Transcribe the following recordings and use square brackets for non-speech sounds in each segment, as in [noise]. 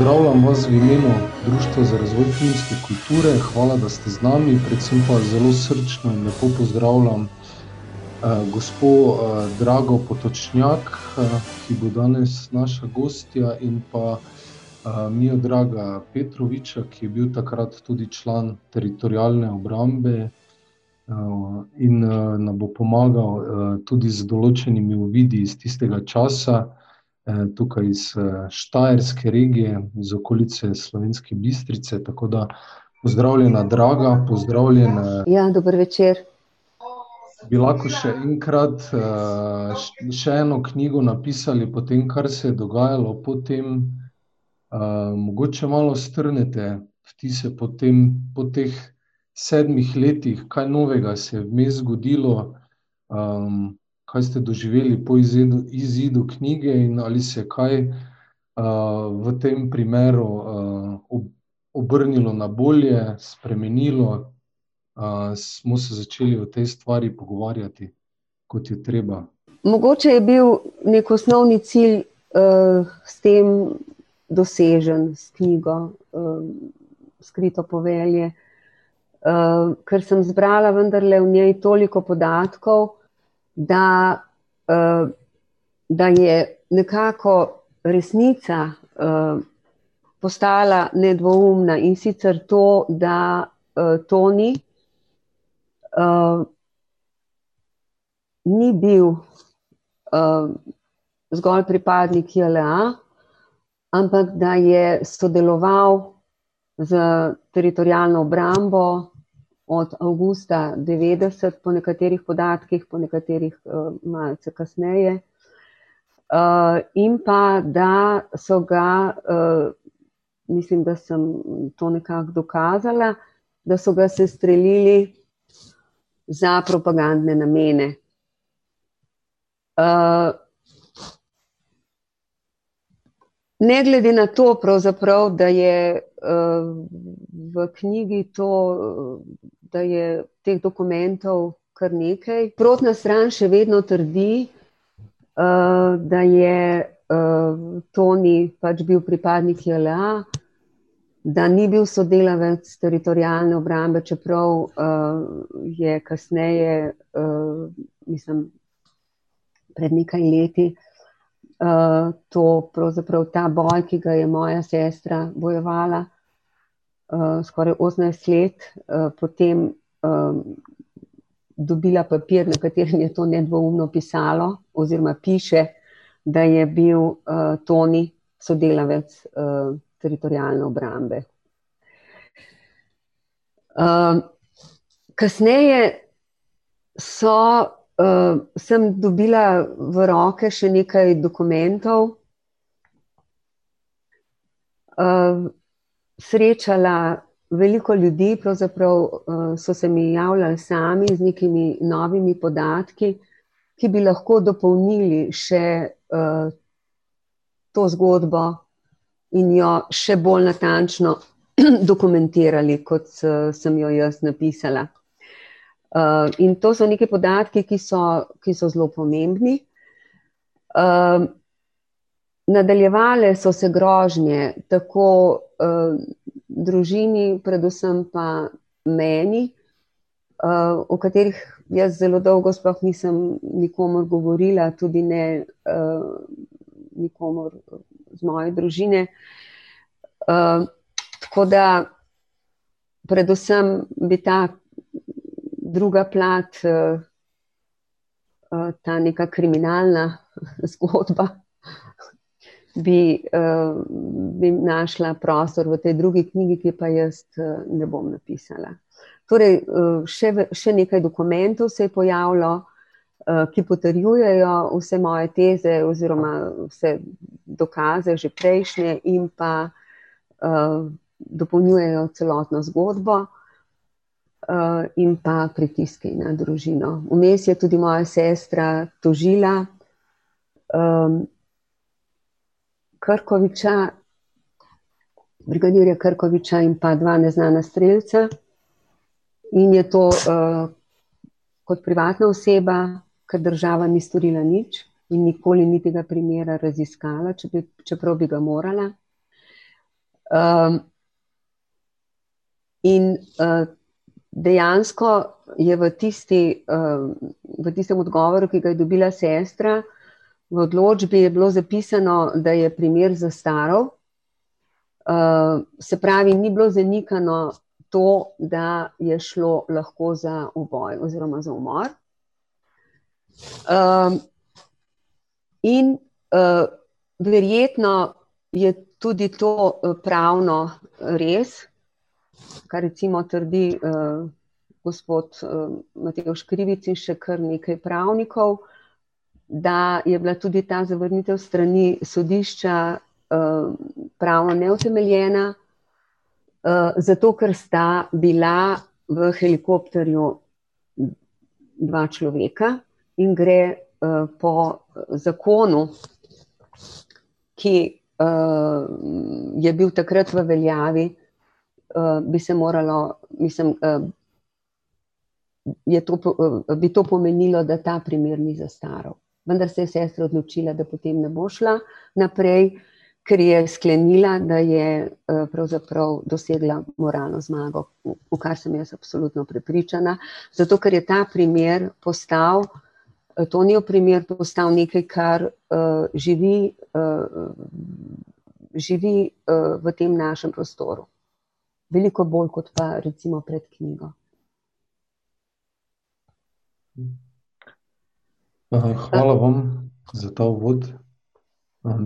Pozdravljam vas v imenu Društva za razvoj filmske kulture. Hvala, da ste z nami. Predvsem pa zelo srčno in lepo pozdravljam uh, gospod uh, Drago Potočnjak, uh, ki bo danes naša gostja, in pa uh, Mijo Draga Petroviča, ki je bil takrat tudi član teritorijalne obrambe uh, in uh, nam bo pomagal uh, tudi z določenimi uvidi iz tistega časa. Eh, tukaj iz eh, Štajerske regije, iz okolice Slovenske Bistrice. Tako da pozdravljena, draga, pozdravljena. Ja, dober večer. Bi lahko še enkrat eh, še eno knjigo napisali, potem, kar se je dogajalo, potem mogoče malo strnete vtise po, tem, po teh sedmih letih, kaj novega se je vmes zgodilo. Um, kaj ste doživeli po izidu, izidu knjige in ali se je kaj uh, v tem primeru uh, ob, obrnilo na bolje, spremenilo, uh, smo se začeli o tej stvari pogovarjati, kot je treba. Mogoče je bil nek osnovni cilj uh, s tem dosežen, s knjigo, uh, skrito povelje. Uh, ker sem zbrala vendarle v njej toliko podatkov, da, uh, da je nekako resnica uh, postala nedvoumna in sicer to, da uh, Toni uh, ni bil uh, zgolj pripadnik JLA, ampak da je sodeloval z teritorijalno obrambo, od avgusta 90, po nekaterih podatkih, po nekaterih uh, malce kasneje. Uh, in pa da so ga, uh, mislim, da sem to nekako dokazala, da so ga se streljili za propagandne namene. Ne glede na to, da je uh, v knjigi to da je teh dokumentov kar nekaj. Protna stran še vedno trdi, uh, da je uh, Toni pač bil pripadnik JLA, da ni bil sodelavec teritorijalne obrambe, čeprav uh, je kasneje, uh, mislim, pred nekaj leti. Uh, to pravzaprav ta boj, ki ga je moja sestra bojevala, uh, skoraj 18 let, uh, potem um, dobila papir, na katerem je to nedvoumno pisalo, oziroma piše, da je bil uh, Toni sodelavec uh, teritorijalne obrambe. Uh, kasneje so, uh, sem dobila v roke še nekaj dokumentov. Uh, srečala veliko ljudi, pravzaprav uh, so se mi javljali sami z nekimi novimi podatki, ki bi lahko dopolnili še uh, to zgodbo in jo še bolj natančno [clears throat] dokumentirali, kot uh, sem jo jaz napisala. In to so neki podatki, ki so, ki so zelo pomembni. Uh, Nadaljevale so se grožnje, tako uh, družini, predvsem pa meni, uh, o katerih jaz zelo dolgo sploh nisem nikomor govorila, tudi ne uh, nikomor z moje družine. Uh, tako da, predvsem bi ta druga plat, uh, uh, ta neka kriminalna [laughs] zgodba bi, uh, bi našla prostor v tej drugi knjigi, ki pa jaz uh, ne bom napisala. Torej, uh, še, še nekaj dokumentov se je pojavilo, uh, ki potrjujejo vse moje teze, oziroma vse dokaze, že prejšnje, in pa uh, dopolnjujejo celotno zgodbo. Uh, in pa pritiske na družino. Vmes je tudi moja sestra tožila um, Krkoviča, brigadirja Krkoviča in pa dva neznana streljca. In je to uh, kot privatna oseba, ker država ni storila nič in nikoli ni tega primera raziskala, če bi, čeprav bi ga morala. Um, in uh, dejansko je v, tisti, uh, v tistem odgovoru, ki ga je dobila sestra, v odločbi je bilo zapisano, da je primer zastaral. Uh, se pravi, ni bilo zanikano to, da je šlo lahko za uboj oziroma za umor. Um, in uh, verjetno je tudi to pravno res, kar recimo trdi gospod uh, Matej Škrivic in še kar nekaj pravnikov, da je bila tudi ta zavrnitev strani sodišča uh, pravno neutemeljena, uh, zato ker sta bila v helikopterju dva človeka in gre uh, po zakonu, ki je bil takrat v veljavi, bi se moralo, mislim, uh, to, bi to pomenilo, da ta primer ni zastaral. Vendar se je sestra odločila, da potem ne bo šla naprej, ker je sklenila, da je uh, pravzaprav dosegla moralno zmago, v, kar sem jaz absolutno prepričana. Zato, ker je ta primer postal. Tonijo primer postal nekaj, kar uh, živi, uh, živi uh, v tem našem prostoru veliko bolj kot pa recimo pred knjigo. Hvala vam za ta uvod.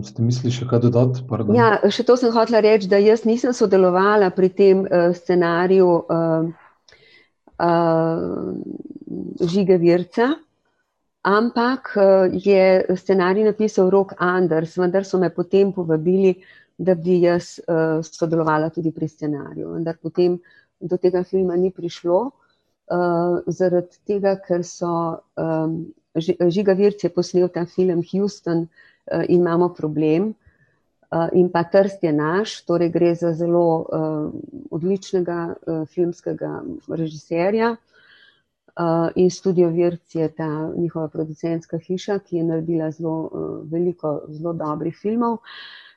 Ste mislili še kaj dodati? Ja, še to sem hotela reči, da jaz nisem sodelovala pri tem uh, scenariju uh, uh, Žige Virca, ampak uh, je scenarij napisal Rok Anders, vendar so me potem povabili, da bi jaz uh, sodelovala tudi pri scenariju. Vendar potem do tega filma ni prišlo, uh, zaradi tega, ker so um, Žiga Virce posnel ta film Houston uh, in imamo problem. Uh, in pa Trst je naš, torej gre za zelo uh, odličnega uh, filmskega režiserja. Uh, in studio Virc je ta njihova producentska hiša, ki je naredila zelo uh, veliko zelo dobrih filmov. Uh,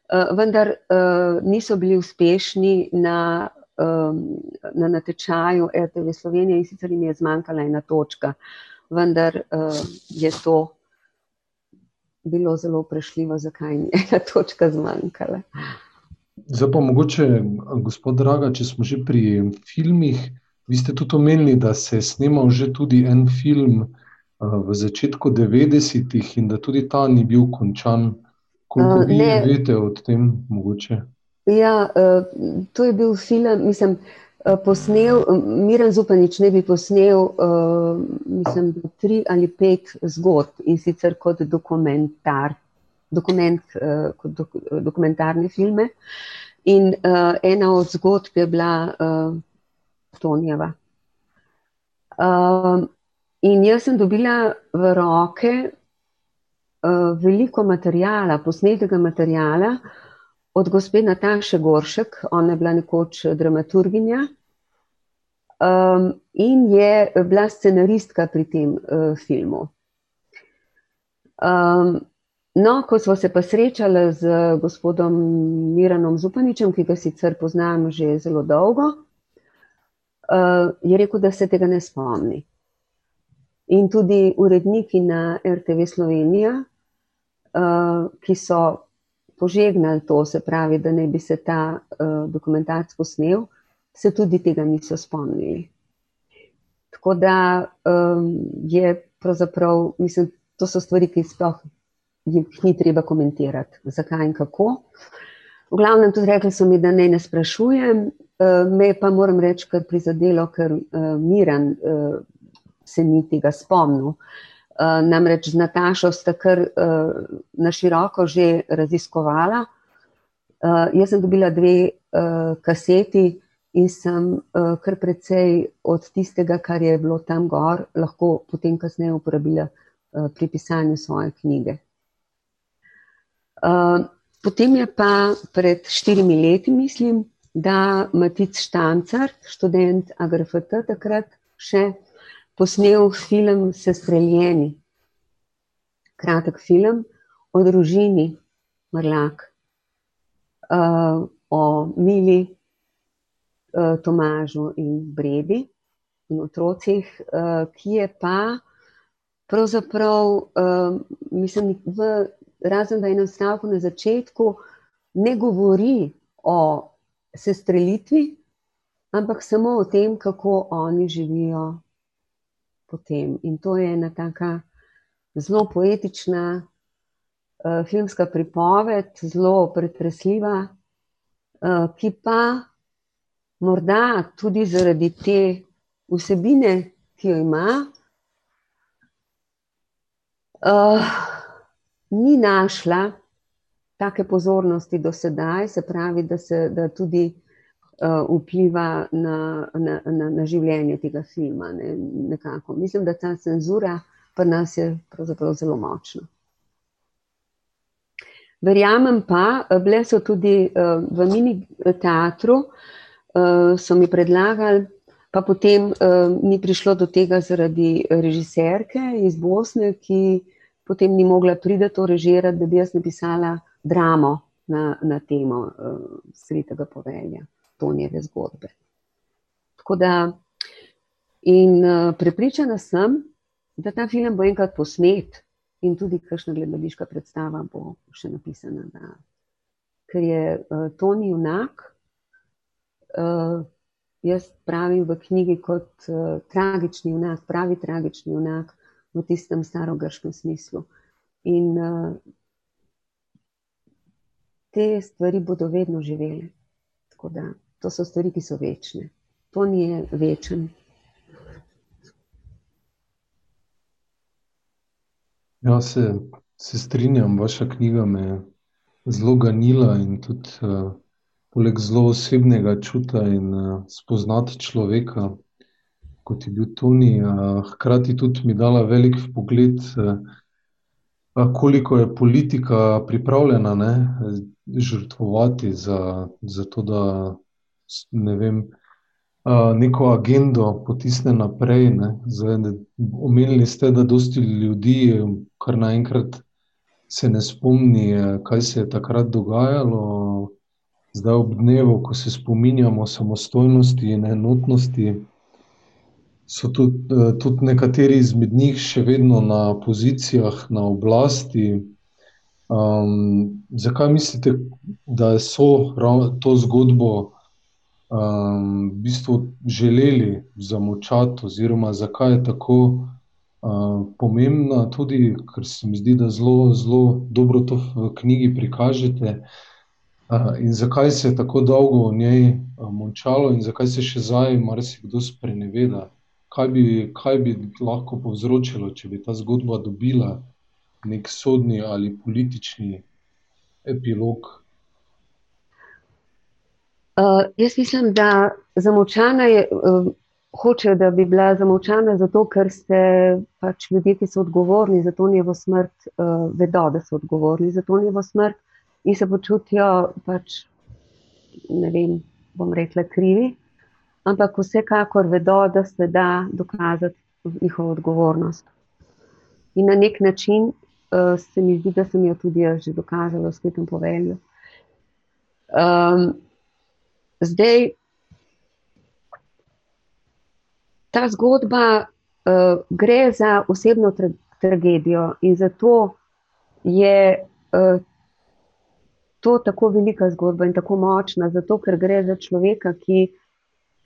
Eh, vendar uh, niso bili uspešni na, na natečaju RTV Slovenije in sicer jim je zmanjkala ena točka, vendar uh, je to bilo zelo prešljivo, zakaj je ena točka zmanjkala. Zdaj pa mogoče, gospod Draga, če smo že pri filmih, vi ste tudi omenili, da se je snimal že tudi en film uh, v začetku 90-ih in da tudi ta ni bil končan. Koliko vi ne, veste o tem, mogoče? Ja, uh, to je bil film, mislim, uh, posnel, Miren Zupanič ne bi posnel, uh, mislim, tri ali pet zgodb in sicer kot dokumentar, dokument, uh, kot dok, dokumentarne filme. In uh, ena od zgodb je bila uh, Tonjeva. Uh, in jaz sem dobila v roke Eh, veliko materijala, posnetega materijala od gospe Nataše Goršek, ona je bila nekoč dramaturginja um, in je bila scenaristka pri tem uh, filmu. Um, no, ko smo se pa srečali z gospodom Miranom Zupaničem, ki ga sicer poznam že zelo dolgo, uh, je rekel, da se tega ne spomni. In tudi uredniki na RTV Slovenija, uh, ki so požegnali to, se pravi, da ne bi se ta uh, dokumentarc posnel, se tudi tega niso spomnili. Tako da um, je pravzaprav, mislim, to so stvari, ki sploh jih ni treba komentirati, zakaj in kako. V glavnem tudi rekli so mi, da ne ne sprašujem, uh, me pa moram reči, kar prizadelo, ker uh, Miran uh, se ni tega spomnil. Uh, namreč z Natašo sta kar uh, na široko že raziskovala. Uh, jaz sem dobila dve kaseti in sem kar precej od tistega, kar je bilo tam gor, lahko potem kasneje uporabila pri pisanju svoje knjige. Potem je pa pred štirimi leti, mislim, da Matic Štancar, študent AGRFT takrat še, posnel film Sestreljeni, kratek film o družini Mrlak. Uh, o Mili, uh, Tomažu in Bredi in otrocih, uh, ki je pa pravzaprav, mislim, v, razen je na stavku na začetku, ne govori o sestrelitvi, ampak samo o tem, kako oni živijo potem. In to je ena taka zelo poetična uh, filmska pripoved, zelo pretresljiva, uh, ki pa morda tudi zaradi te vsebine, ki jo ima, uh, ni našla take pozornosti do sedaj, se pravi, da, se, da tudi vpliva na, na, na, na življenje tega filma. Ne, Mislim, da ta cenzura pri nas je pravzaprav zelo močna. Verjamem pa, bile so tudi uh, v mini teatru, uh, so mi predlagali, pa potem uh, ni prišlo do tega zaradi režiserke iz Bosne, ki potem ni mogla priti to režirati, da bi jaz napisala dramo na, na temo uh, svetega povelja, Tonjeve zgodbe. Tako da, in uh, prepričana sem, da ta film bo enkrat posnet in tudi kakšna gledališka predstava bo še napisana. Da. Ker je uh, Toni junak, uh, jaz pravim v knjigi kot uh, tragični junak, pravi tragični junak v tistem starogrškem smislu. In uh, te stvari bodo vedno živele. Tako da to so stvari, ki so večne. To ni večen. Ja, se, se strinjam, vaša knjiga me je zelo ganila in tudi uh, poleg zelo osebnega čuta in uh, spoznati človeka, kot je bil Toni, uh, hkrati tudi mi dala velik pogled, uh, koliko je politika pripravljena ne, žrtvovati za, za to, da ne vem neko agendo potisne naprej. Zdaj, da, omenili ste, da dosti ljudi kar naenkrat se ne spomni, kaj se je takrat dogajalo. Zdaj, ob dnevu, ko se spominjamo samostojnosti in enotnosti, so tudi, tudi nekateri izmed njih še vedno na pozicijah, na oblasti. Um, zakaj mislite, da so to zgodbo? Um, v bistvu želeli zamočati, oziroma zakaj je tako uh, pomembna, tudi ker se mi zdi, da zelo, zelo dobro to v knjigi prikažete. Uh, in zakaj se je tako dolgo v njej močalo, in zakaj se še zdaj marsikdo spreneveda, kaj bi, kaj bi lahko povzročilo, če bi ta zgodba dobila nek sodni ali politični epilog. Uh, jaz mislim, da zamočana je, uh, hoče, da bi bila zamočana zato, ker se pač ljudje, ki so odgovorni za to njevo smrt, uh, vedo, da so odgovorni za to njevo smrt in se počutijo pač, ne vem, bom rekla, krivi, ampak vsekakor vedo, da se da dokazati njihovo odgovornost. In na nek način uh, se mi zdi, da sem jo tudi jaz že dokazala v svetem povelju. Um, Zdaj, ta zgodba uh, gre za osebno tra tragedijo in zato je uh, to tako velika zgodba in tako močna, zato ker gre za človeka, ki,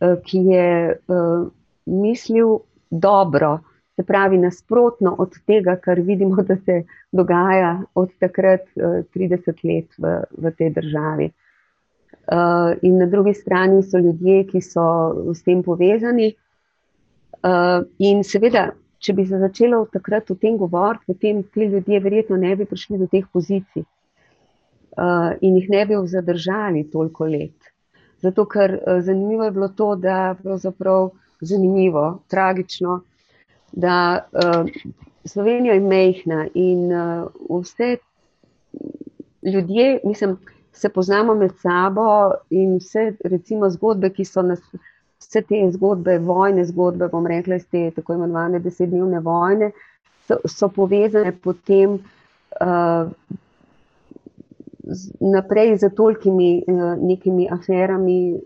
uh, ki je uh, mislil dobro, se pravi nasprotno od tega, kar vidimo, da se dogaja od takrat uh, 30 let v, v tej državi. Uh, in na drugi strani so ljudje, ki so s tem povezani. Uh, in seveda, če bi se začelo takrat o tem govoriti, potem ti ljudje verjetno ne bi prišli do teh pozicij uh, in jih ne bi zadržali toliko let. Zato, ker uh, zanimivo je bilo to, da pravzaprav zanimivo, tragično, da uh, Slovenija je mehna in uh, vse ljudje, mislim, se poznamo med sabo in vse, recimo, zgodbe, ki so nas, vse te zgodbe, vojne zgodbe, bom rekla, iz te tako imenovane desetdnevne vojne, so, so povezane potem uh, naprej za tolkimi nekimi aferami,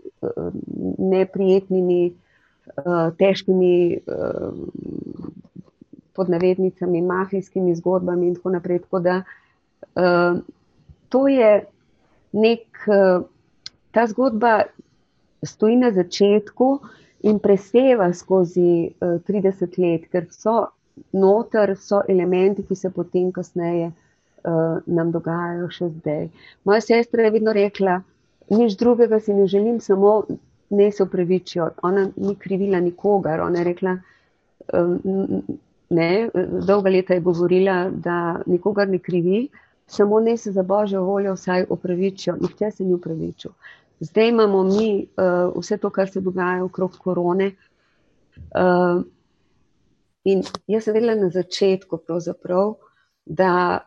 neprijetnimi, težkimi pod navednicami, mafijskimi zgodbami in tako naprej. Tako da to je neki, ta zgodba stoji na začetku in preseva skozi trideset let, ker so noter so elementi, ki se potem kasneje nam dogajajo še zdaj. Moja sestra je vedno rekla: "Nič drugega si ne želim, samo naj se opravičijo." Ona ni krivila nikogar, ona je rekla, ne, dolga leta je govorila, da nikogar ne krivi, samo naj se za božjo voljo vsaj opravičijo. Nihče se ni opravičil. Zdaj imamo mi vse to, kar se dogaja okrog korone, in jaz sem vedela na začetku da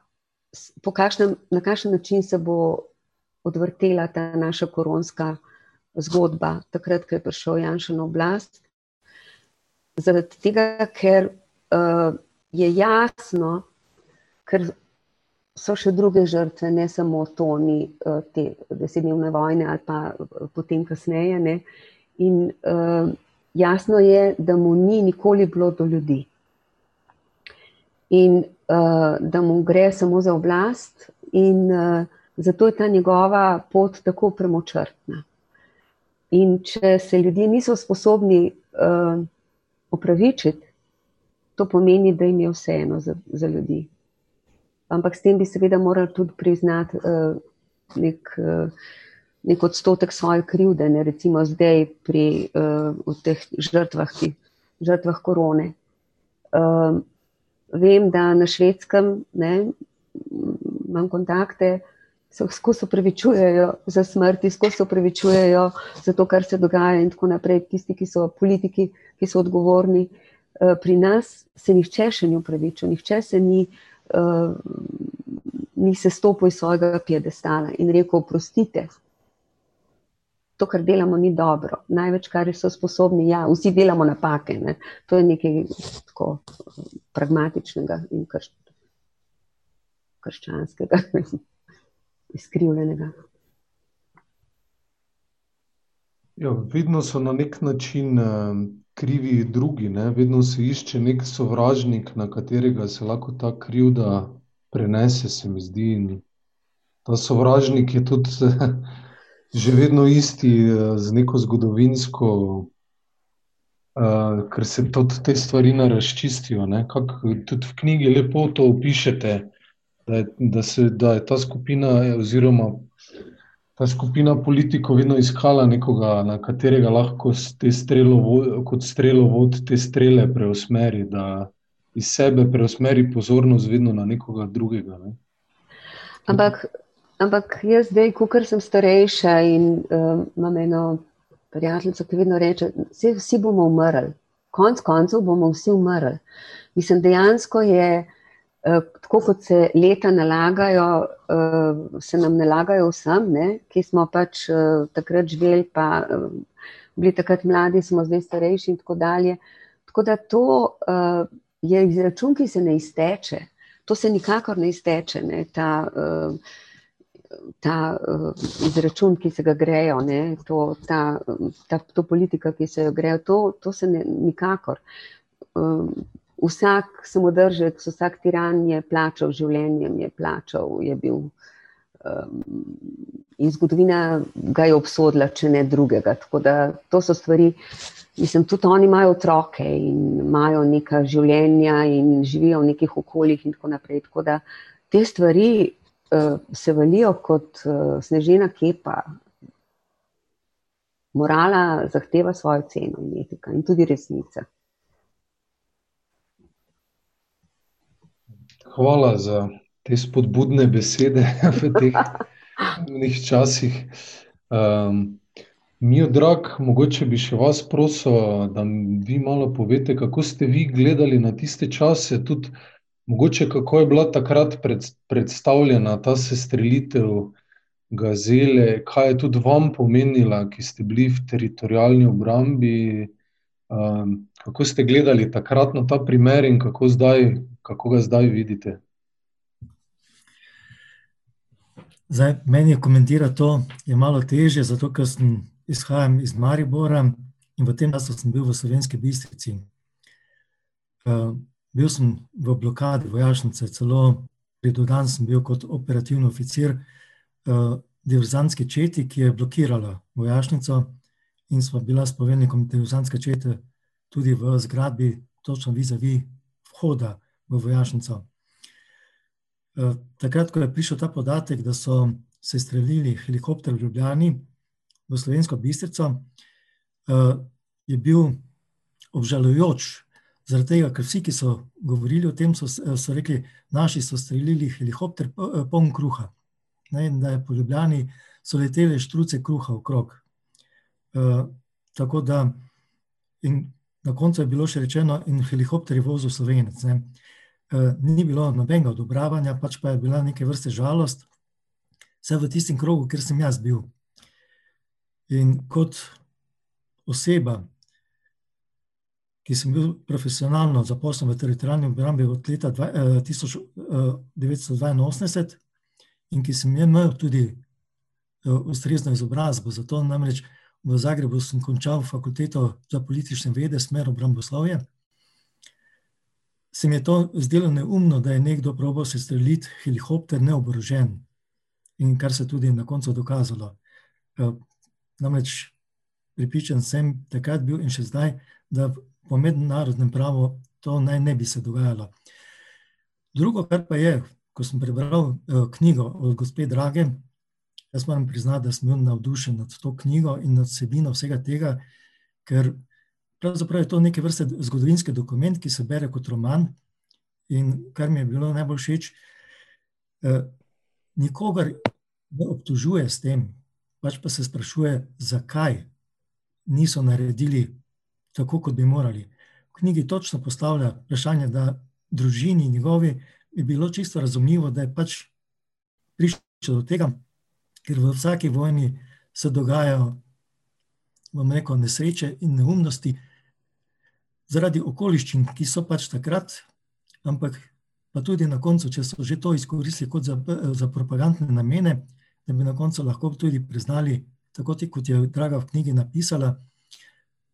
po kakšnem, na kakšen način se bo odvrtela ta naša koronska zgodba, takrat ko je prišel Janša na oblast. Zaradi tega, ker je jasno, ker so še druge žrtve, ne samo to, ni te desetdnevne vojne ali pa potem kasneje, ne. In jasno je, da mu ni nikoli bilo do ljudi. In da mu gre samo za oblast in zato je ta njegova pot tako premočrtna. In če se ljudje niso sposobni opravičiti, to pomeni, da jim je vseeno za, za ljudi. Ampak s tem bi seveda morali tudi priznati neki, neki odstotek svoje krivde, ne, recimo zdaj pri v teh žrtvah, ki, žrtvah korone. Vem, da na Švedskem, ne, imam kontakte, se skozi opravičujejo za smrti, skozi se opravičujejo za to, kar se dogaja in tako naprej, tisti, ki so politiki, ki so odgovorni. Pri nas se nihče še ni opravičil, nihče se ni ni sestopil iz svojega piedestala in rekel: "Oprostite, to, kar delamo, ni dobro." Največ, kar so sposobni, ja, vsi delamo napake, ne, to je nekaj tako pragmatičnega in krščanskega, [laughs] izkrivljenega. Ja, vedno so na neki način krivi drugi, ne, vedno se išče neki sovražnik, na katerega se lahko ta krivda prenese, se mi zdi, in ta sovražnik je tudi [laughs] že vedno isti z neko zgodovinsko, ker se tudi te stvari ne razčistijo, ne, kako tudi v knjigi lepo to opišete, da je, da se, da je ta skupina oziroma ta skupina politikov vedno iskala nekoga, na katerega lahko s te kot strelovod te strele preusmeri, da iz sebe preusmeri pozornost vedno na nekoga drugega, ne. Ampak, ampak jaz zdaj, kakor sem starejša in imam eno prijateljico, ki vedno reče: "Saj vsi bomo umrli." Konec koncev bomo vsi umrli. Mislim, dejansko je tako, kot se leta nalagajo, se nam nalagajo vsem, ne, ki smo pač takrat živeli pa bili takrat mladi, smo zdaj starejši in tako dalje. Tako da to je izračun, ki se ne izteče. To se nikakor ne izteče, ne, ta ta izračun, ki se ga grejo, ne, to, ta, to politiko, ki se jo grejo, to, to se ne, nikakor. Vsak samodržec, vsak tiran je plačal življenjem, je plačal, je bil in zgodovina ga je obsodila, če ne drugega, tako da to so stvari, mislim, tudi oni imajo otroke in imajo neka življenja in živijo v nekih okoljih in tako naprej, tako da te stvari se valijo kot snežena kepa. Morala zahteva svojo ceno in etika in tudi resnica. Hvala za te spodbudne besede [laughs] v teh časih. Miodrag, mogoče bi še vas prosil, da vi malo poveste, kako ste vi gledali na tiste čase, tudi mogoče, kako je bila takrat predstavljena ta sestrelitev Gazele, kaj je tudi vam pomenila, ki ste bili v Teritorialni obrambi, kako ste gledali takrat na ta primer in kako zdaj, kako ga zdaj vidite? Zdaj, meni je komentirati to je malo težje, zato ker sem izhajam iz Maribora in v tem času sem bil v Slovenski Bistrici. Uh, bil sem v blokadi vojašnice, celo pridodan sem bil kot operativni oficir uh, diverzantske četi, ki je blokirala vojašnico in sva bila s poveljnikom diverzantske čete tudi v zgradbi, točno vizavi vhoda v vojašnico. Uh, takrat, ko je prišel ta podatek, da so se streljili helikopter v Ljubljani, v Slovensko Bistrico, uh, je bil obžalujoč, zaradi tega, ker vsi, ki so govorili o tem, so, so rekli, naši so streljili helikopter eh, poln kruha. Ne, da je po Ljubljani so letele štruce kruha okrog. Uh, tako da, in na koncu je bilo še rečeno, in helikopter je vozil slovenec. Ne. Uh, ni bilo nobenega odobravanja, pač pa je bila neke vrste žalost, vse v tistem krogu, kjer sem jaz bil. In kot oseba, ki sem bil profesionalno zaposlen v teritorijalni obrambi od leta 1982 eh, in ki sem imel tudi eh, ustrezno izobrazbo, zato namreč v Zagrebu sem končal fakulteto za politične vede, smer obramboslovje, se mi je to zdelo neumno, da je nekdo probal se streljiti helikopter neoborožen in kar se tudi na koncu dokazalo. Eh, Namreč pripričan sem, takrat bil in še zdaj, da po mednarodnem pravu to naj ne bi se dogajalo. Drugo, kar pa je, ko sem prebral uh, knjigo od gospe Drage, jaz moram priznati, da sem bil navdušen nad to knjigo in nad vsebino vsega tega, ker pravzaprav je to neke vrste zgodovinski dokument, ki se bere kot roman in kar mi je bilo najbolj všeč, uh, nikogar ne obtožuje s tem, pač pa se sprašuje, zakaj niso naredili tako, kot bi morali. V knjigi točno postavlja vprašanje, da družini njegovi bi bilo čisto razumljivo, da je pač prišlo do tega, ker v vsaki vojni se dogajajo, bom rekel, nesreče in neumnosti zaradi okoliščin, ki so pač takrat, ampak pa tudi na koncu, če so že to izkoristili kot za, za propagandne namene, da bi na koncu lahko tudi priznali, tako kot je Draga v knjigi napisala,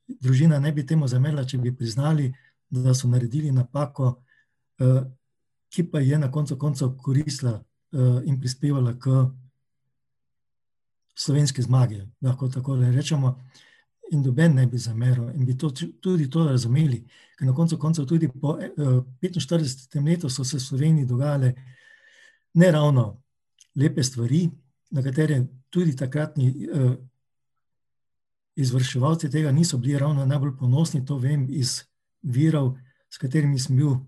družina ne bi temu zamerila, če bi priznali, da so naredili napako, eh, ki pa je na koncu koncev koristila eh, in prispevala k slovenski zmagi, lahko tako rečemo, in doben ne bi zameril in bi to, tudi to razumeli, ker na koncu koncev tudi po 45. Eh, letu so se v Sloveniji dogajale ne ravno lepe stvari, na katere tudi takratni uh, izvrševalci tega niso bili ravno najbolj ponosni, to vem iz virov, s katerimi sem bil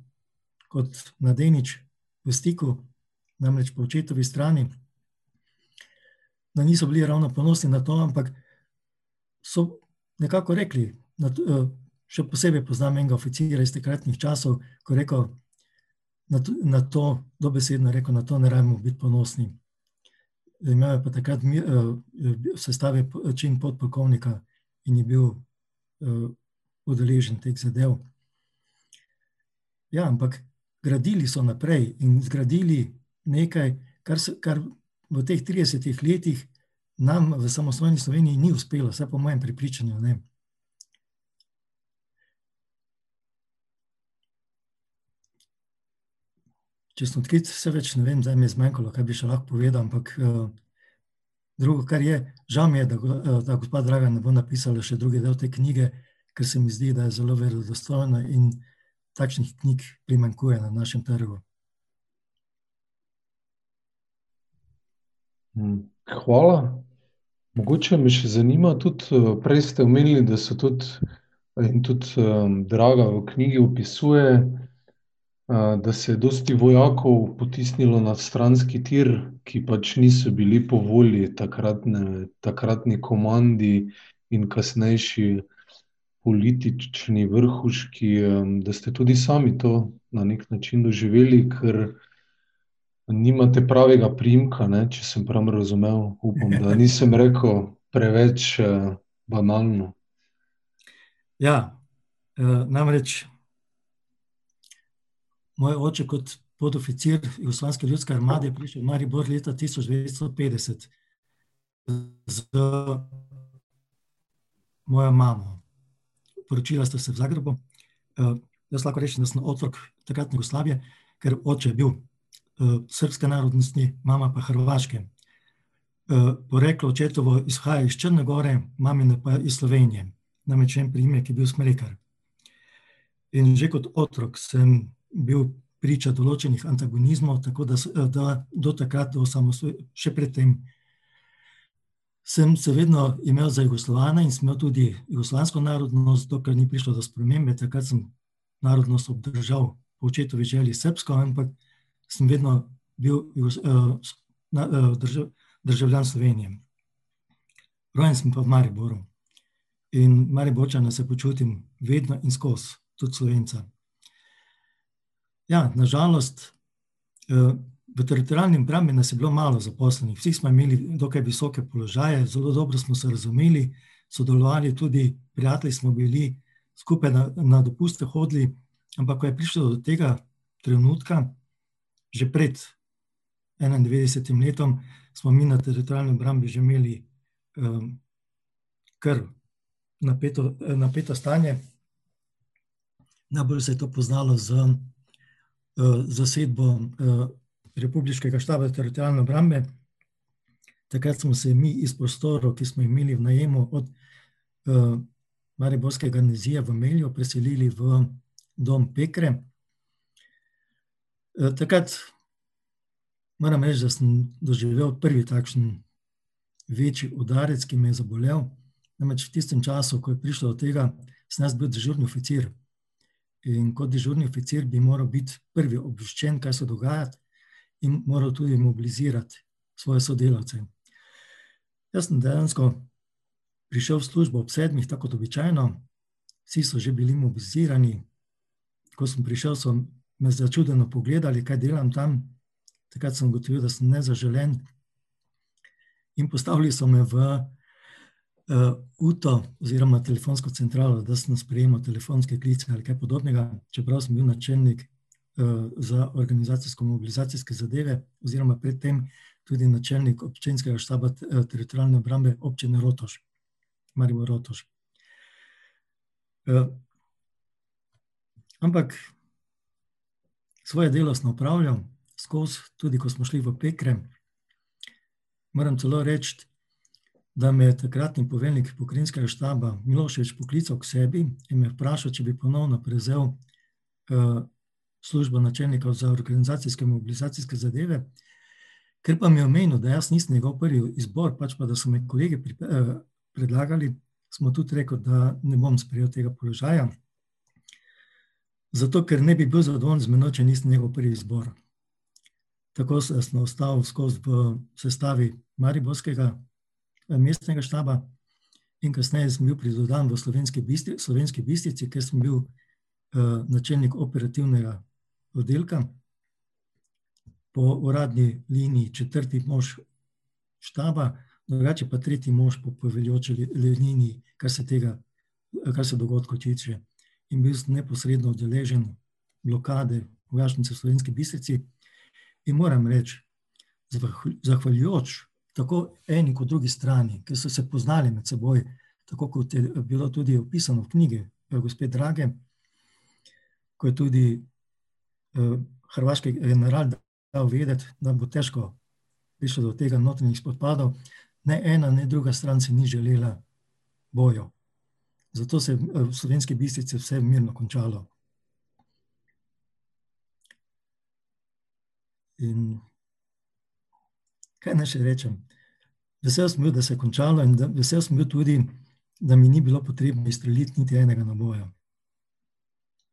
kot mladenič v stiku, namreč po očetovi strani, da niso bili ravno ponosni na to, ampak so nekako rekli, to, uh, še posebej poznam enega oficira iz takratnih časov, ko rekel na to, na to dobesedno rekel, na to ne rabimo biti ponosni imel je pa takrat v eh, sestavi čin podpolkovnika in je bil uh, udeležen teh zadev. Ja, ampak gradili so naprej in zgradili nekaj, kar, se, kar v teh 30 letih nam v samostojni Sloveniji ni uspelo, vse po mojem pripričanju. Ne. če sem odkrit, vse več ne vem, zdaj mi je zmanjkalo, kaj bi še lahko povedal. Ampak uh, drugo, kar je, žal mi je, da, uh, da gospod Draga ne bo napisala še druge del te knjige, ker se mi zdi, da je zelo verodostojna in takšnih knjig primankuje na našem trgu. Hvala. Mogoče me še zanima, tudi eh, prej ste omenili, da so tudi, in tudi um, Draga v knjigi opisuje, da se je dosti vojakov potisnilo na stranski tir, ki pač niso bili po volji takratne, takratni komandi in kasnejši politični vrhuški, da ste tudi sami to na nek način doživeli, ker nimate pravega primka, ne, če sem prav razumel. Upam, da nisem rekel preveč banalno. Ja, namreč moj oče, kot podoficir Jugoslavijske ljudske armade, prišel v Maribor leta 1950 z mojo mamo. Poročila sta se v Zagrebu. Jaz lahko rečem, da sem otrok takratne Jugoslavije, ker oče je bil srbske narodnosti, mama pa hrvaške. Poreklo očetovo izhaja iz Črne gore, mamino pa iz Slovenije. Namreč en priimek je bil Smrekar. In že kot otrok sem bil priča določenih antagonizmov, tako da da do takrat, do še pred tem sem se vedno imel za Jugoslovana in sem imel tudi jugoslovansko narodnost, dokler ni prišlo do spremembe, takrat sem narodnost obdržal po očetovi želji srbsko, ampak sem vedno bil državljan Slovenije. Rojen sem pa v Mariboru. In Mariborčana se počutim vedno in skozi, tudi Slovenca. Ja, na žalost, v Teritorialni obrambi nas je bilo malo zaposlenih, vsi smo imeli dokaj visoke položaje, zelo dobro smo se razumeli, sodelovali tudi, prijatelji smo bili, skupaj na, na dopuste hodili, ampak ko je prišlo do tega trenutka, že pred enaindevetdesetim letom, smo mi na Teritorialni obrambi že imeli kar napeto, napeto stanje. Najbolj se je to poznalo z zasedbo republiškega štaba Teritorialne obrambe. Takrat smo se mi iz prostorov, ki smo jih imeli v najemu od mariborske garnizije v Melju preselili v dom Pekre. Takrat moram reči, da sem doživel prvi takšen večji udarec, ki me je zabolel. Namreč v tistem času, ko je prišlo do tega, sem jaz bil dežurni oficir. In kot dežurni oficir bi moral biti prvi obveščen, kaj se dogaja, in moral tudi mobilizirati svoje sodelavce. Jaz sem dejansko prišel v službo ob sedmih, tako kot običajno, vsi so že bili mobilizirani, ko sem prišel, so me začudeno pogledali, kaj delam tam. Takrat sem ugotovil, da sem nezaželen. In postavili so me v uto oziroma telefonsko centralo, da sem sprejemal telefonske klice ali kaj podobnega, čeprav sem bil načelnik za organizacijsko-mobilizacijske zadeve oziroma pred tem tudi načelnik občinskega štaba Teritorialne obrambe Občine Rotovž, Maribor-Rotovž. Ampak svoje delo sem opravljal skozi, tudi ko smo šli v Pekre. Moram celo reči, da me je takratni poveljnik pokrajinskega štaba Milošević poklical k sebi in me vprašal, če bi ponovno prevzel službo načelnika za organizacijsko-mobilizacijske zadeve. Ker pa mi je omenil, da jaz nisem njegov prvi izbor, pač pa da so me kolegi predlagali, sem mu tudi rekel, da ne bom sprejel tega položaja. Zato ker ne bi bil zadovoljen z menoj, če nisem njegov prvi izbor. Tako sem ostal skozi v sestavi mariborskega mestnega štaba in kasneje sem bil pridodan v Slovenski Slovenski Bistrici, kjer sem bil načelnik operativnega oddelka. Po uradni liniji četrti mož štaba, drugače pa tretji mož po poveljujoči liniji, kar se tega, kar se dogodkov tiče. In bil neposredno udeležen blokade vojašnice v Slovenski Bistrici. In moram reči, zahvaljujoč tako eni kot drugi strani, ki so se poznali med seboj, tako kot je bilo tudi opisano v knjigi gospe Drage, ko je tudi hrvaški general dal vedeti, da bo težko prišlo do tega notranjih spopadov, ne ena ne druga stran si ni želela bojev. Zato se je v Slovenski Bistrici vse mirno končalo. In kaj naj še rečem? Vesel sem bil, da se je končalo, in vesel sem bil tudi, da mi ni bilo potrebno izstreliti niti enega naboja.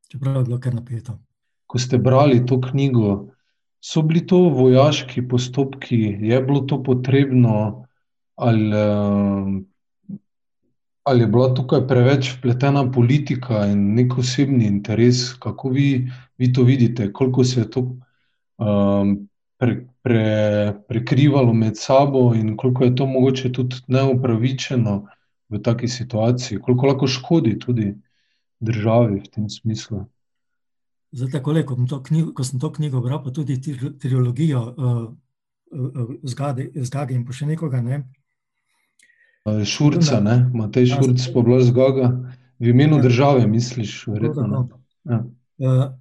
Čeprav je bilo kar napeto. Ko ste brali to knjigo, so bili to vojaški postopki, je bilo to potrebno ali ali je bila tukaj preveč vpletena politika in neki osebni interes, kako vi, vi to vidite, koliko se je to prekrivalo med sabo in koliko je to mogoče tudi neupravičeno v taki situaciji, koliko lahko škodi tudi državi v tem smislu? Zdaj, tako le, ko, ko sem to knjigo bral, pa tudi trilogijo uh, uh, z Gage in pa še nekoga. Ne? Šurca, ne? Matej Šurc, pa z Gaga. V imenu ja. države, misliš, verjetno. Ja. Uh,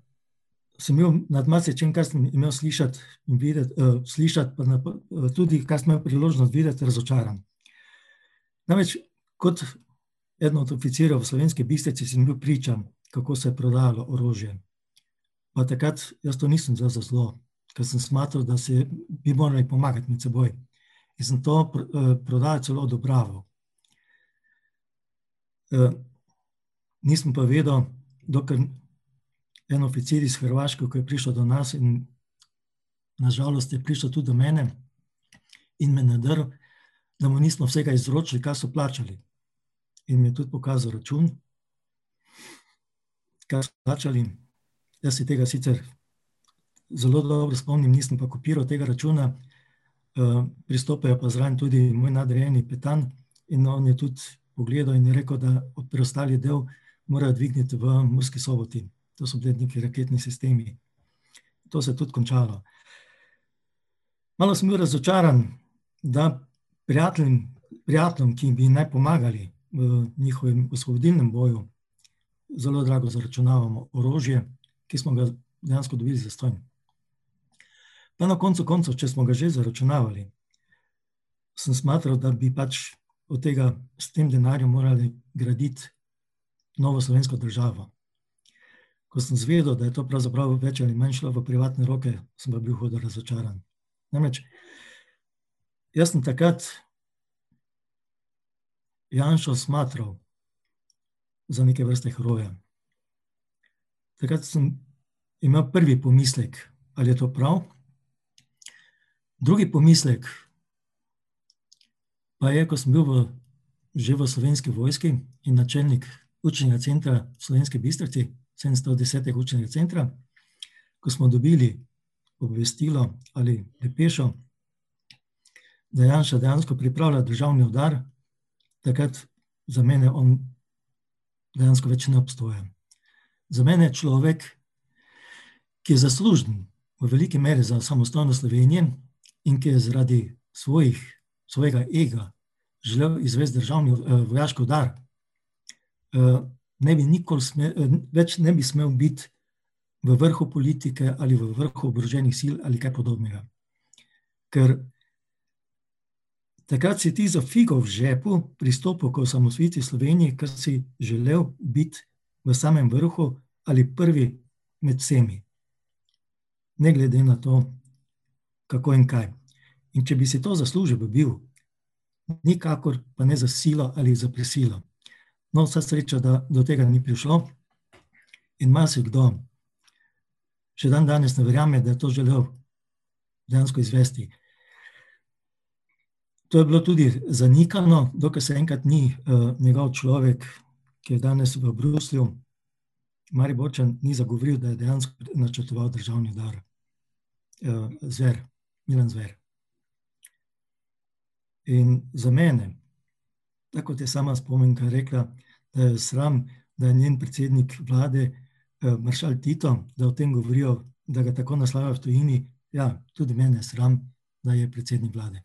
sem imel nad marsičem, kar sem imel slišati in videti, uh, slišati, pa na, uh, tudi, kar sem imel priložnost videti, razočaran. Namreč, kot eden od oficirjev v slovenski bistrici, sem bil pričan, kako se je prodajalo orožje. Pa takrat jaz to nisem za zlo, ker sem smatral, da se bi morali pomagati med seboj. In sem to uh, prodajal celo odobraval. Uh, nisem pa vedel, dokler en oficir iz Hrvaške, ki je prišel do nas in nažalost je prišel tudi do mene in me nadrl, da mu nismo vsega izročili, kaj so plačali. In mi je tudi pokazal račun, kaj so plačali. Jaz se tega sicer zelo dobro spomnim, nisem pa kopiral tega računa. Uh, pristopajo pa zraven tudi moj nadrejeni Petan in on je tudi pogledal in je rekel, da preostali del morajo dvigniti v Murski soboti to so bili neki raketni sistemi. To se je tudi končalo. Malo sem bil razočaran, da prijateljem, prijateljem ki bi naj pomagali v njihovem osvobodilnem boju, zelo drago zaračunavamo orožje, ki smo ga dejansko dobili za stojn. Pa na koncu koncev, če smo ga že zaračunavali, sem smatral, da bi pač od tega s tem denarjem morali graditi novo slovensko državo ko sem zvedel, da je to pravzaprav več ali manj šlo v privatne roke, sem pa bil hudo razočaran. Namreč, jaz sem takrat Janšo smatral za neke vrste heroja. Takrat sem imel prvi pomislek, ali je to prav. Drugi pomislek pa je, ko sem bil v, že v slovenski vojski in načelnik učnega centra Slovenske bistrici, 710. učnega centra, ko smo dobili obvestilo ali prepešo, da Janša dejansko pripravlja državni udar, takrat za mene on dejansko več ne obstoja. Za mene je človek, ki je zaslužen v veliki meri za samostojno Slovenijo in ki je zaradi svojih, svojega ega želel izvesti državni uh, vojaški udar, uh, ne bi nikoli sme, več ne bi smel biti v vrhu politike ali v vrhu oboroženih sil ali kaj podobnega. Ker takrat si ti za figo v žepu pristopil k osamosvitvi Slovenije, ker si želel biti v samem vrhu ali prvi med vsemi. Ne glede na to, kako in kaj. In če bi si to zaslužil, bi bil, nikakor pa ne za silo ali za prisilo. No, vsa sreča, da do tega ni prišlo. In marsikdo še dan danes ne verjame, da je to želel dejansko izvesti. To je bilo tudi zanikano, dokaj se enkrat ni uh, njegov človek, ki je danes v Bruslju, Mari Bočan, ni zagovoril, da je dejansko načrtoval državni dar. Uh, zver, Milan Zver. In za mene, tako kot je sama spomenka rekla, da je sram, da je njen predsednik vlade, eh, maršal Tito, da o tem govorijo, da ga tako naslavljajo v tujini. Ja, tudi mene je sram, da je predsednik vlade.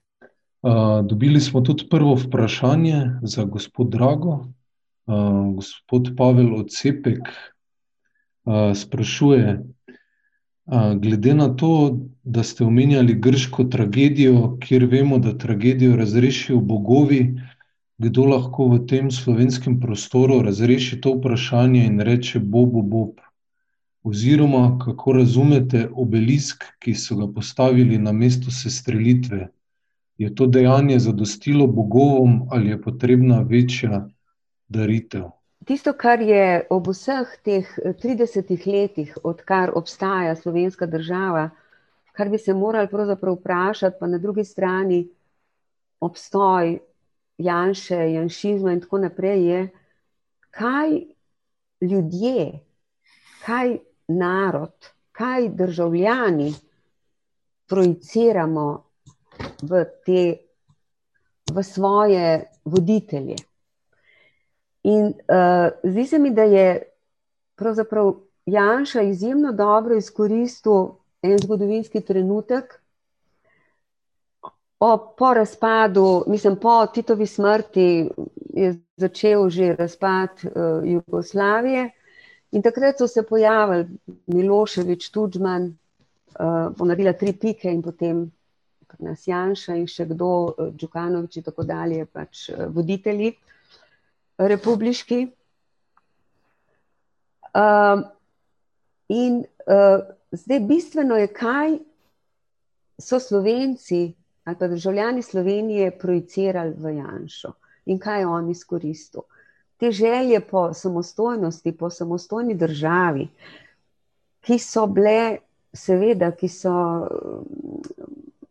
Uh, dobili smo tudi prvo vprašanje za gospod Drago. Uh, gospod Pavel Ocepek uh, sprašuje, glede na to, da ste omenjali grško tragedijo, kjer vemo, da tragedijo razrešijo bogovi, kdo lahko v tem slovenskem prostoru razreši to vprašanje in reče: Bob, Bob. Oziroma, kako razumete obelisk, ki so ga postavili na mesto sestrelitve? Je to dejanje zadostilo bogovom ali je potrebna večja daritev? Tisto, kar je ob vseh teh 30 letih, odkar obstaja slovenska država, kar bi se morali pravzaprav vprašati, pa na drugi strani obstoj Janša, Janšizma in tako naprej, je, kaj ljudje, kaj narod, kaj državljani projiciramo v, te, v svoje voditelje. In uh, zdi se mi, da je pravzaprav Janša izjemno dobro izkoristil en zgodovinski trenutek. O, po razpadu, mislim, po Titovi smrti je začel že razpad uh, Jugoslavije, in takrat so se pojavili Miloševič, Tudžman, uh, ponarila tri pike in potem nas Janša in še kdo, Džukanovič in tako dalje, pač uh, voditelji republiški. Uh, in uh, zdaj bistveno je, kaj so Slovenci ali pa državljani Slovenije projicirali v Janšo in kaj je on izkoristil. Te želje po samostojnosti, po samostojni državi, ki so bile, seveda, ki so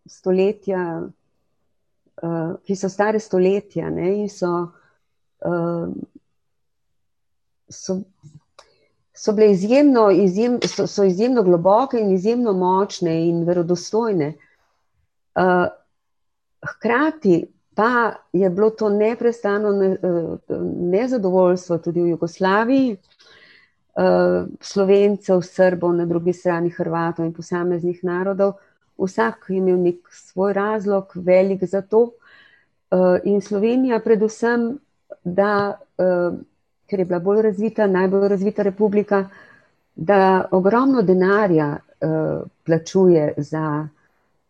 stoletja, ki so stare stoletja ne, in so, so so bile izjemno, izjem, so, so izjemno globoke in izjemno močne in verodostojne. Uh, hkrati pa je bilo to neprestano ne, uh, nezadovoljstvo tudi v Jugoslaviji, uh, slovencev, srbov, na drugi strani Hrvatov in posameznih narodov. Vsak je imel nek svoj razlog, velik za to. Uh, in Slovenija, predvsem, da uh, ker je bila bolj razvita, najbolj razvita republika, da ogromno denarja uh, plačuje za,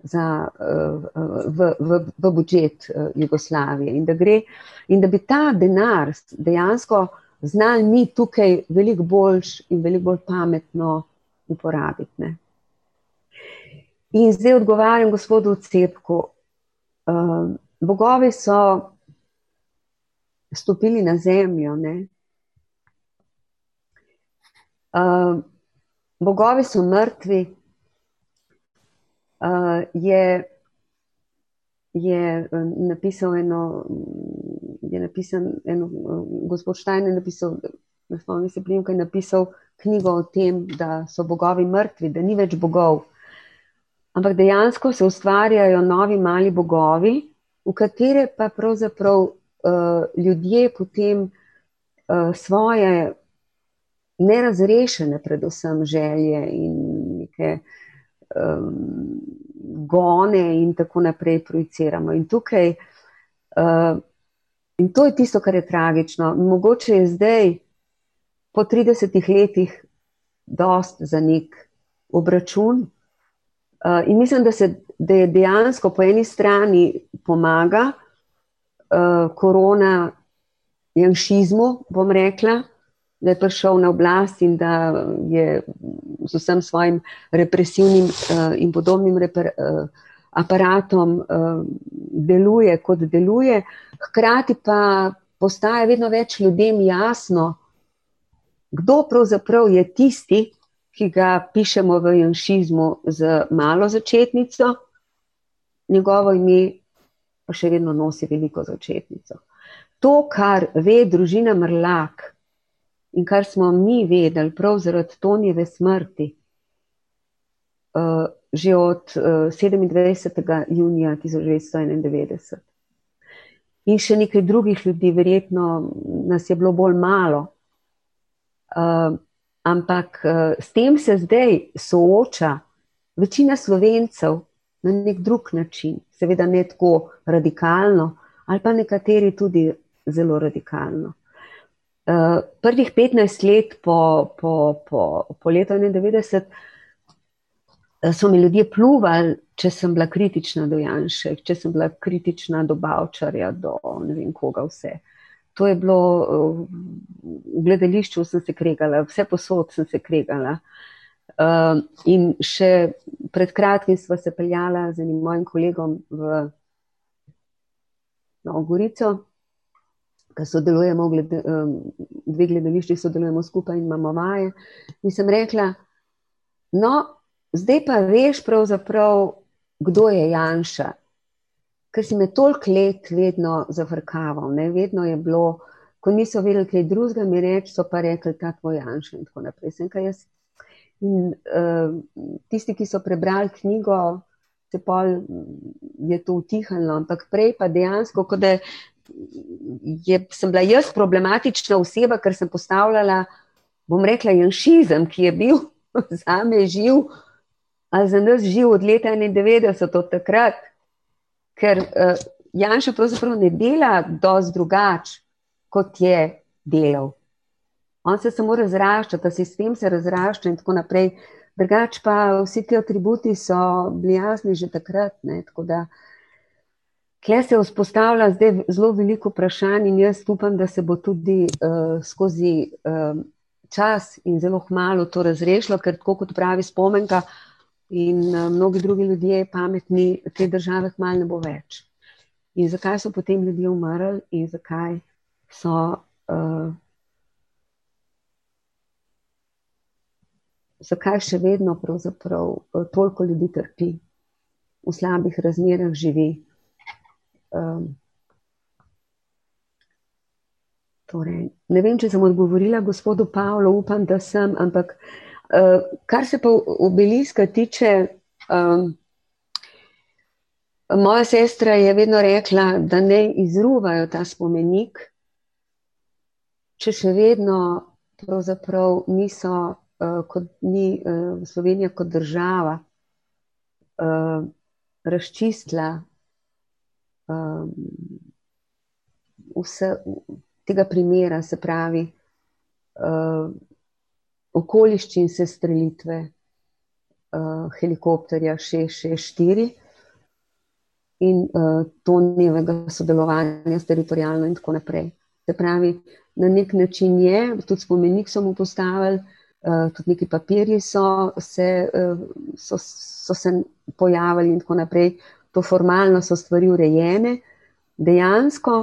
za, uh, v, v, v budžet uh, Jugoslavije in da, gre, in da bi ta denar dejansko znali mi tukaj veliko boljš in veliko bolj pametno uporabiti. Ne. In zdaj odgovarjam gospodu Cepku. Uh, bogovi so stopili na zemljo, ne? Uh, bogovi so mrtvi, uh, je, je napisal eno, je napisal eno, gospod Štajn je napisal, ne spomnim se primka, je napisal knjigo o tem, da so bogovi mrtvi, da ni več bogov. Ampak dejansko se ustvarjajo novi mali bogovi, v katere pa pravzaprav uh, ljudje potem uh, svoje nerazrešene, predvsem želje in neke um, gone, in tako naprej projiciramo. In tukaj, uh, in to je tisto, kar je tragično. Mogoče je zdaj, po 30 letih, dost za nek obračun. Uh, in mislim, da, se, da je dejansko po eni strani pomaga uh, korona janšizmu, bom rekla, da je prišel na oblast in da je z vsem svojim represivnim uh, in podobnim reper, uh, aparatom uh, deluje, kot deluje. Hkrati pa postaje vedno več ljudem jasno, kdo pravzaprav je tisti, ki ga pišemo v janšizmu z malo začetnico, njegovo ime pa še vedno nosi veliko začetnico. To, kar ve družina Mrlak, in kar smo mi vedeli, prav zaradi Tonjeve smrti, uh, že od uh, eh, 27. junija 1991. In še nekaj drugih ljudi, verjetno nas je bilo bolj malo. Uh, ampak uh, s tem se zdaj sooča večina slovencev na nek drug način, seveda ne tako radikalno, ali pa nekateri tudi zelo radikalno. Uh, prvih 15 let po, po, po, po letu 91 eh, so mi ljudje pluvali, če sem bila kritična do Janša, če sem bila kritična do Bavčarja, do ne vem koga vse. To je bilo uh, v gledališču, sem se kregala, vse posod sem se kregala. Uh, in še pred kratkim smo se peljala z enim mojim kolegom v Novo Gorico ki sodelujemo, glede, dve gledališči sodelujemo skupaj in imamo vaje. In sem rekla, no, zdaj pa veš pravzaprav, kdo je Janša. Ker si me toliko let vedno zafrkaval, ne? vedno je bilo, ko niso vedeli kaj drugega, mi reči, so pa rekli, ta tvoj Janša in tako naprej. Sem, jaz, in uh, tisti, ki so prebrali knjigo, se pol je to utihnilo, ampak prej pa dejansko, kot da je, sem bila jaz problematična oseba, ker sem postavljala bom rekla, janšizem, ki je bil [laughs] za me živ, ali za nas živ od leta 91 od takrat, ker uh, Janša pravzaprav ne dela dosti drugače, kot je delal. On se samo razrašča, ta sistem se razrašča in tako naprej. Drugač pa vsi ti atributi so bili jasni že takrat. Ne, tako da, Kje se vzpostavlja zdaj zelo veliko vprašanj, in jaz upam, da se bo tudi uh, skozi uh, čas in zelo malo to razrešilo, ker tako kot pravi spomenka in uh, mnogi drugi ljudje pametni, te države malo ne bo več. In zakaj so potem ljudje umrli, in zakaj so. Uh, zakaj še vedno toliko ljudi trpi, v slabih razmerah živi. Um, torej, ne vem, če sem odgovorila gospodu Pavlu, upam, da sem, ampak uh, kar se pa obeliska tiče, um, moja sestra je vedno rekla, da ne izruvajo ta spomenik, če še vedno pravzaprav niso, uh, kot ni uh, Slovenija kot država, uh, razčistila um, vse tega primera, se pravi, uh, okoliščin se strelitve uh, helikopterja 664 in uh, tonjevega sodelovanja s teritorijalno in tako naprej. Se pravi, na nek način je, tudi spomenik so mu postavili, uh, tudi neki papirji so se, uh, so, so se pojavili in tako naprej, to formalno so stvari urejene, dejansko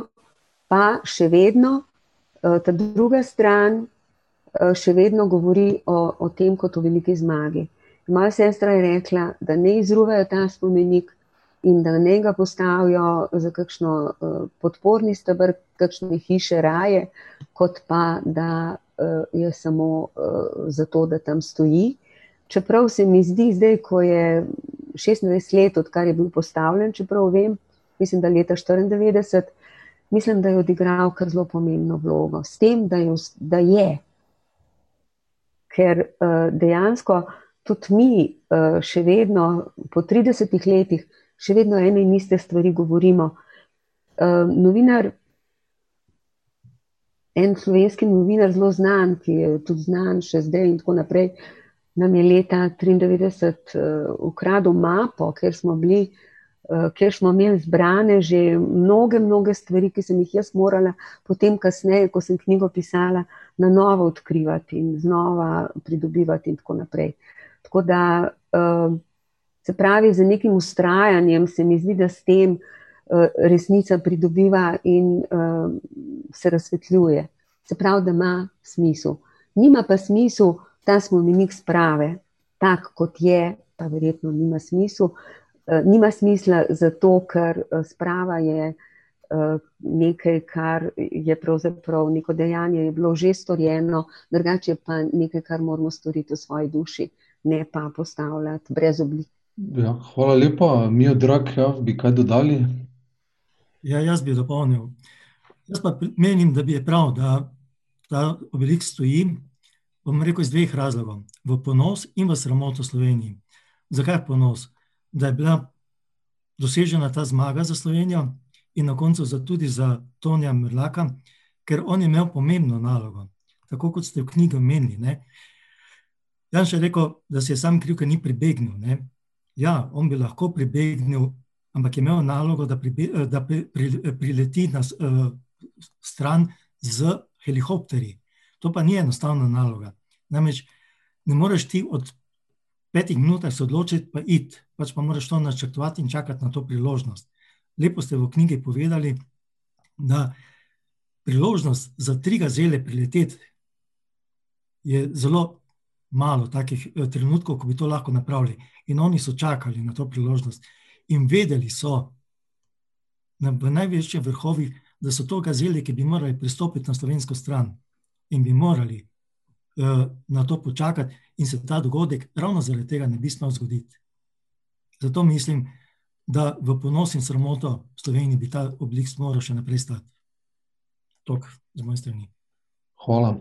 pa še vedno uh, ta druga stran uh, še vedno govori o, o tem kot o veliki zmagi. Moja sestra je rekla, da ne izruvajo ta spomenik in da ne ga postavijo za kakšno uh, podporni stebr, kakšne hiše raje, kot pa da je samo zato, da tam stoji. Čeprav se mi zdi zdaj, ko je 26 let, odkar je bil postavljen, čeprav vem, mislim, da leta 94, mislim, da je odigral kar zelo pomembno vlogo. S tem, da je, da je. ker uh, dejansko tudi mi uh, še vedno, po 30 letih, še vedno ene in iste stvari govorimo. Uh, novinar, en slovenski novinar, zelo znan, ki je tudi znan še zdaj in tako naprej nam je leta 1993 uh, ukradel mapo, ker smo, bili, uh, ker smo imeli zbrane že mnoge, mnoge stvari, ki sem jih jaz morala potem, kasneje, ko sem knjigo pisala, na novo odkrivati in znova pridobivati, in tako naprej. Tako da, uh, se pravi, z nekim ustrajanjem se mi zdi, da s tem uh, resnica pridobiva in uh, se razsvetljuje. Se pravi, da ima smisel. Nima pa smisel, ta spomenik sprave, tak kot je, pa verjetno nima smisla. Eh, nima smisla zato, ker eh, sprava je eh, nekaj, kar je pravzaprav neko dejanje, je bilo že storjeno, drugače pa nekaj, kar moramo storiti v svoji duši, ne pa postavljati brez oblik. Ja, hvala lepa, mi je drag, ja, bi kaj dodali? Ja, jaz bi dopolnil. Jaz pa menim, da bi je prav, da ta obelik stoji, bom rekel iz dveh razlogov: v ponos in v sramoto Sloveniji. Zakaj ponos? Da je bila dosežena ta zmaga za Slovenijo in na koncu za tudi za Tonija Mrlaka, ker on je imel pomembno nalogo, tako kot ste v knjigi omenili. Jan še rekel, da se je sam kriv, ker ni pribegnil. Ne? Ja, on bi lahko pribegnil, ampak je imel nalogo, da, pribe, da pri, pri, prileti na uh, stran z helikopterji. To pa ni enostavna naloga. Namreč ne moreš ti od petih minut se odločiti, pa iti, pač pa moraš to načrtovati in čakati na to priložnost. Lepo ste v knjigi povedali, da priložnost za tri gazele prileteti je zelo malo takih eh, trenutkov, ko bi to lahko napravili. In oni so čakali na to priložnost in vedeli so na, v največjih vrhovih, da so to gazele, ki bi morali pristopiti na slovensko stran in bi morali uh, na to počakati, in se ta dogodek ravno zaradi tega ne bi smel zgoditi. Zato mislim, da v ponos in sramoto Sloveniji bi ta oblik moral še naprej stati. Tok z moje strani. Hvala.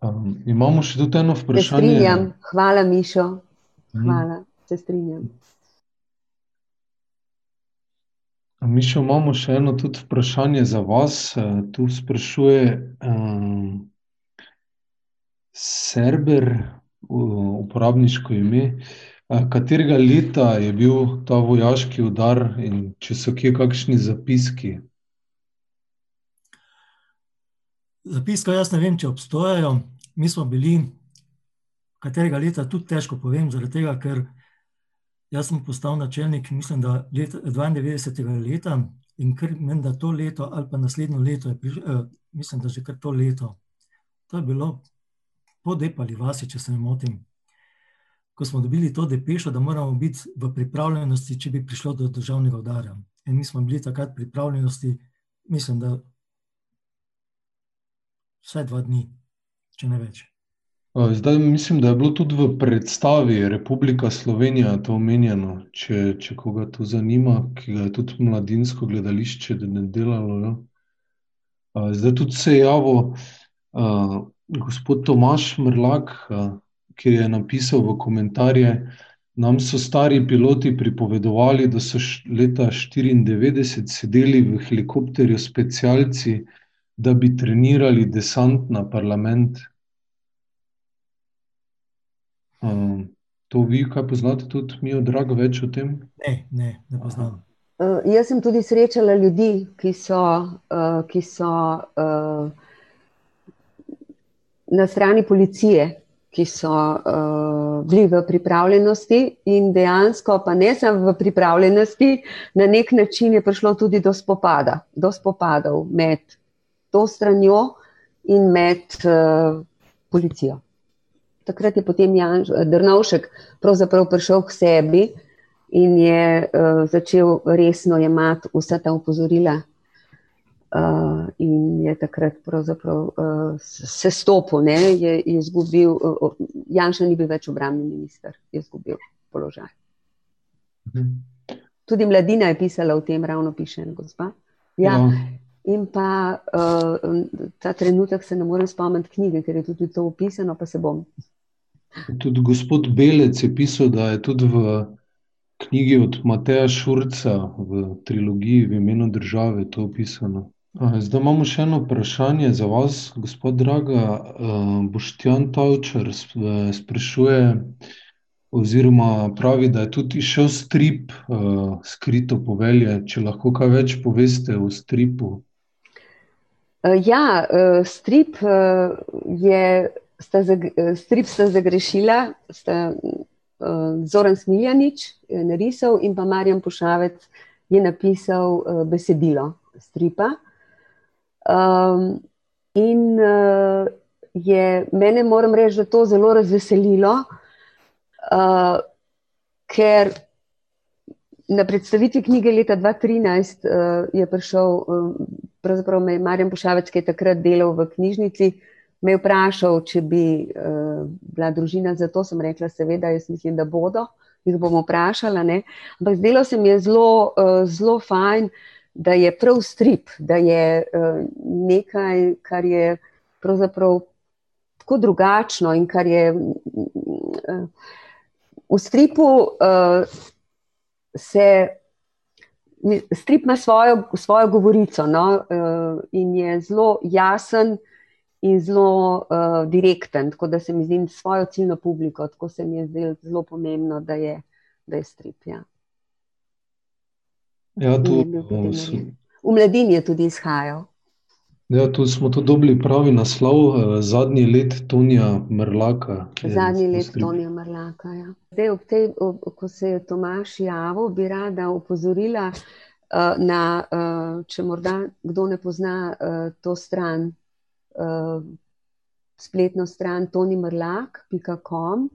Um, imamo še tudi eno Se vprašanje. strinjam, hvala Mišo, Mhm. hvala, se strinjam. Mišo, imamo še eno tudi vprašanje za vas. Eh, Tu sprašuje um, Serber, u- uporabniško ime, eh, katerega leta je bil ta vojaški udar in če so kje kakšni zapiski. Zapiska jaz ne vem, če obstojajo. Mi smo bili, katerega leta, tudi težko povem, zaradi tega, ker jaz sem postal načelnik, mislim, da leta 92. leta in ker menda to leto ali pa naslednjo leto, je prišlo, eh, mislim, da že kar to leto. To je bilo po Depali vasi, če se ne motim. Ko smo dobili to depešo, da moramo biti v pripravljenosti, če bi prišlo do državnega udara. In mi smo bili takrat pripravljenosti, mislim, da vsaj dva dni, če ne več. Zdaj mislim, da je bilo tudi v predstavi Republika Slovenija to omenjeno, če, če koga to zanima, ki ga je tudi mladinsko gledališče de- delalo. Ja. Zdaj tudi se je javil uh, gospod Tomaš Mrlak, uh, ki je napisal v komentarje, nam so stari piloti pripovedovali, da so leta 1994 sedeli v helikopterju specialci, da bi trenirali desant na parlament. Um, to vi, kaj poznate, tudi mi, drago, več o tem? Ne, ne, ne poznam. Uh, jaz sem tudi srečala ljudi, ki so, uh, ki so uh, na strani policije, ki so uh, bili v pripravljenosti in dejansko, pa ne samo v pripravljenosti, na nek način je prišlo tudi do spopada, do spopadov med to stranjo in med uh, policijo. Takrat je potem Janž, Drnovšek pravzaprav prišel k sebi in je uh, začel resno jemati vsa ta opozorila. Uh, in je takrat pravzaprav uh, se stopil, ne, je je izgubil, uh, Janša ni bil več obrambni minister, je izgubil položaj. Tudi mladina je pisala o tem, ravno piše ena gospa. Ja, in pa uh, ta trenutek se ne morem spomniti knjige, ker je tudi to opisano, pa se bom. Tudi gospod Belec je pisal, da je tudi v knjigi od Mateja Šurca v trilogiji V imenu države to opisano. Zdaj imamo še eno vprašanje za vas, gospod Draga. Boštjan Tavčar eh, sprašuje, oziroma pravi, da je tudi šel strip uh, Skrito povelje. Če lahko kaj več poveste o stripu. Uh, ja, strip je, sta, uh, strip sta zagrešila, sta uh, Zoran Smiljanič je narisal in pa Marjan Pušavec je napisal uh, besedilo stripa. Um, in uh, je mene, moram reči, da to zelo razveselilo, uh, ker na predstavitvi knjige leta 2013 uh, je prišel, um, pravzaprav me je Marjan Pošavec, ki je takrat delal v knjižnici, me je vprašal, če bi uh, bila družina za to. Sem rekla, seveda, jaz mislim, da bodo, jih bomo vprašala. Ne? Ampak zdelo se mi je zelo, uh, zelo fajn, da je prav strip, da je uh, nekaj, kar je pravzaprav tako drugačno in kar je uh, v stripu. Uh, se strip ima svojo, svojo govorico no? uh, in je zelo jasen in zelo uh, direkten, tako da se mi zdi svojo ciljno publiko, tako se mi je zdelo zelo pomembno, da je, da je strip. Ja. Ja, tu. V mladini je tudi izhajal. ja, tu smo to dobili pravi naslov, uh, zadnji let Tonija Mrlaka. Zadnji let stripa. Tonija Marlaka. Ja. Zdaj, ob tej, ob, ko se je Tomaš javil, bi rada opozorila uh, na, uh, če morda kdo ne pozna uh, to stran, uh, spletno stran tonimrlak.com.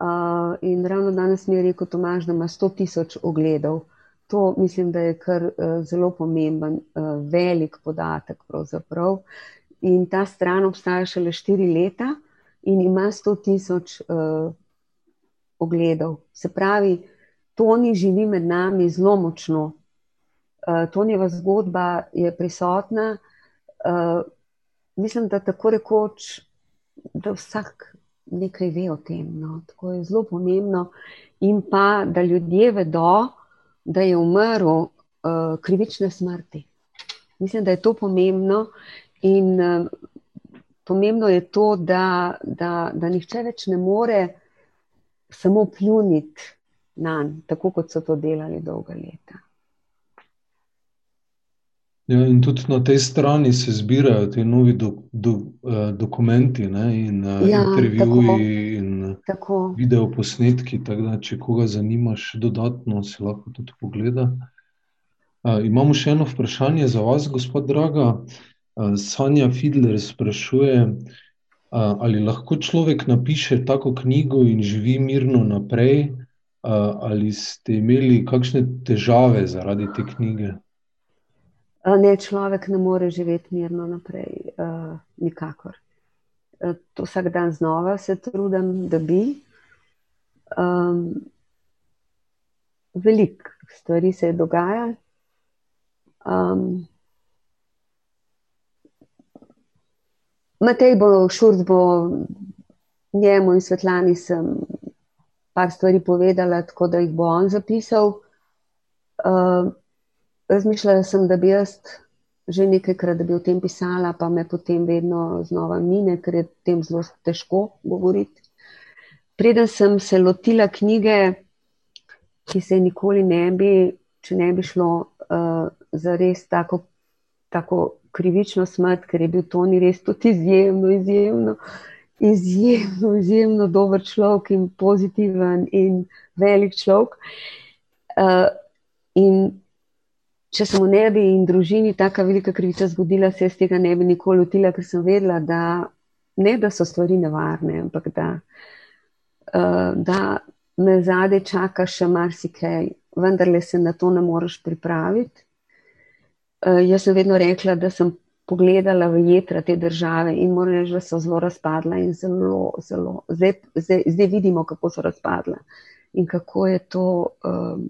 Uh, in ravno danes mi je rekel Tomaš, da ima 100 tisoč ogledov. To mislim, da je kar uh, zelo pomemben, uh, velik podatek. Pravzaprav. In ta stran obstaja šele 4 leta in ima 100 tisoč uh, ogledov. Se pravi, Toni živi med nami zelo močno. Uh, Tonjeva zgodba je prisotna, uh, mislim, da tako rekoč da vsak nekaj ve o tem. No. Tako je zelo pomembno, in pa da ljudje vedo, da je umrl uh, krivične smrti. Mislim, da je to pomembno, in uh, pomembno je to, da, da, da nihče več ne more samo pljuniti na njega, tako kot so to delali dolga leta. Ja, in tudi na tej strani se zbirajo ti novi do, do, uh, dokumenti, ne, in uh, ja, intervjuji, in tako. video posnetki. Tako da, če koga zanima, še dodatno si lahko tudi pogleda. Uh, imamo še eno vprašanje za vas, gospod Draga. Uh, Sanja Fidler sprašuje, uh, ali lahko človek napiše tako knjigo in živi mirno naprej, uh, ali ste imeli kakšne težave zaradi te knjige? Ne, človek ne more živeti mirno naprej, uh, nikakor. Uh, to vsak dan znova se trudim, da bi. Um, Veliko stvari se je dogajalo. Um, Matej bo šurc, bo njemu in svetlani sem par stvari povedala, tako da jih bo on zapisal. Uh, razmišljala sem, da bi jaz že nekajkrat, da bi o tem pisala, pa me potem vedno znova mine, ker je o tem zelo težko govoriti. Preden sem se lotila knjige, ki se nikoli ne bi, če ne bi šlo uh, za res tako, tako krivično smrt, ker je bil Toni res tudi izjemno, izjemno, izjemno, izjemno dober človek in pozitiven in velik človek. Uh, in če se mu ne bi in družini taka velika krivica zgodila, se jaz tega ne bi nikoli lotila, ker sem vedela, da ne da so stvari nevarne, ampak da, uh, da me zadej čaka še marsikaj, vendar le se na to ne moreš pripraviti. Uh, jaz sem vedno rekla, da sem pogledala v jedra te države in moram reči, da so zelo razpadla in zelo, zelo, zdaj, zdaj, zdaj vidimo, kako so razpadla. Uh, in kako je to, um,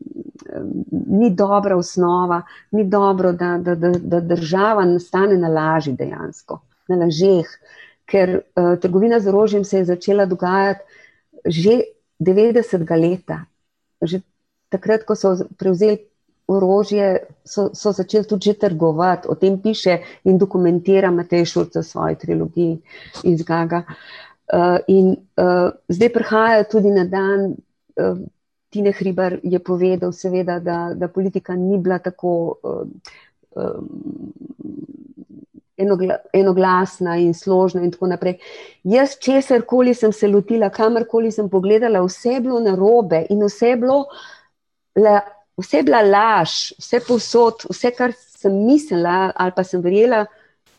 ni dobra osnova, ni dobro, da, da, da, da država nastane na laži dejansko, na lažeh, ker uh, trgovina z orožjem se je začela dogajati že 90. leta. Že takrat, ko so prevzeli orožje, so, so začeli tudi trgovati, o tem piše in dokumentira Matej Šurc v svoji trilogiji iz Gaga. Uh, in uh, zdaj prihaja tudi na dan Tine Hriber je povedal, seveda, da, da politika ni bila tako uh, um, enogla, enoglasna in složna, in tako naprej. Jaz, česar koli sem se lotila, kamorkoli sem pogledala, vse je bilo narobe in vse je bilo. La, Vse je bila laž, vse posod, vse, kar sem mislila ali pa sem verjela,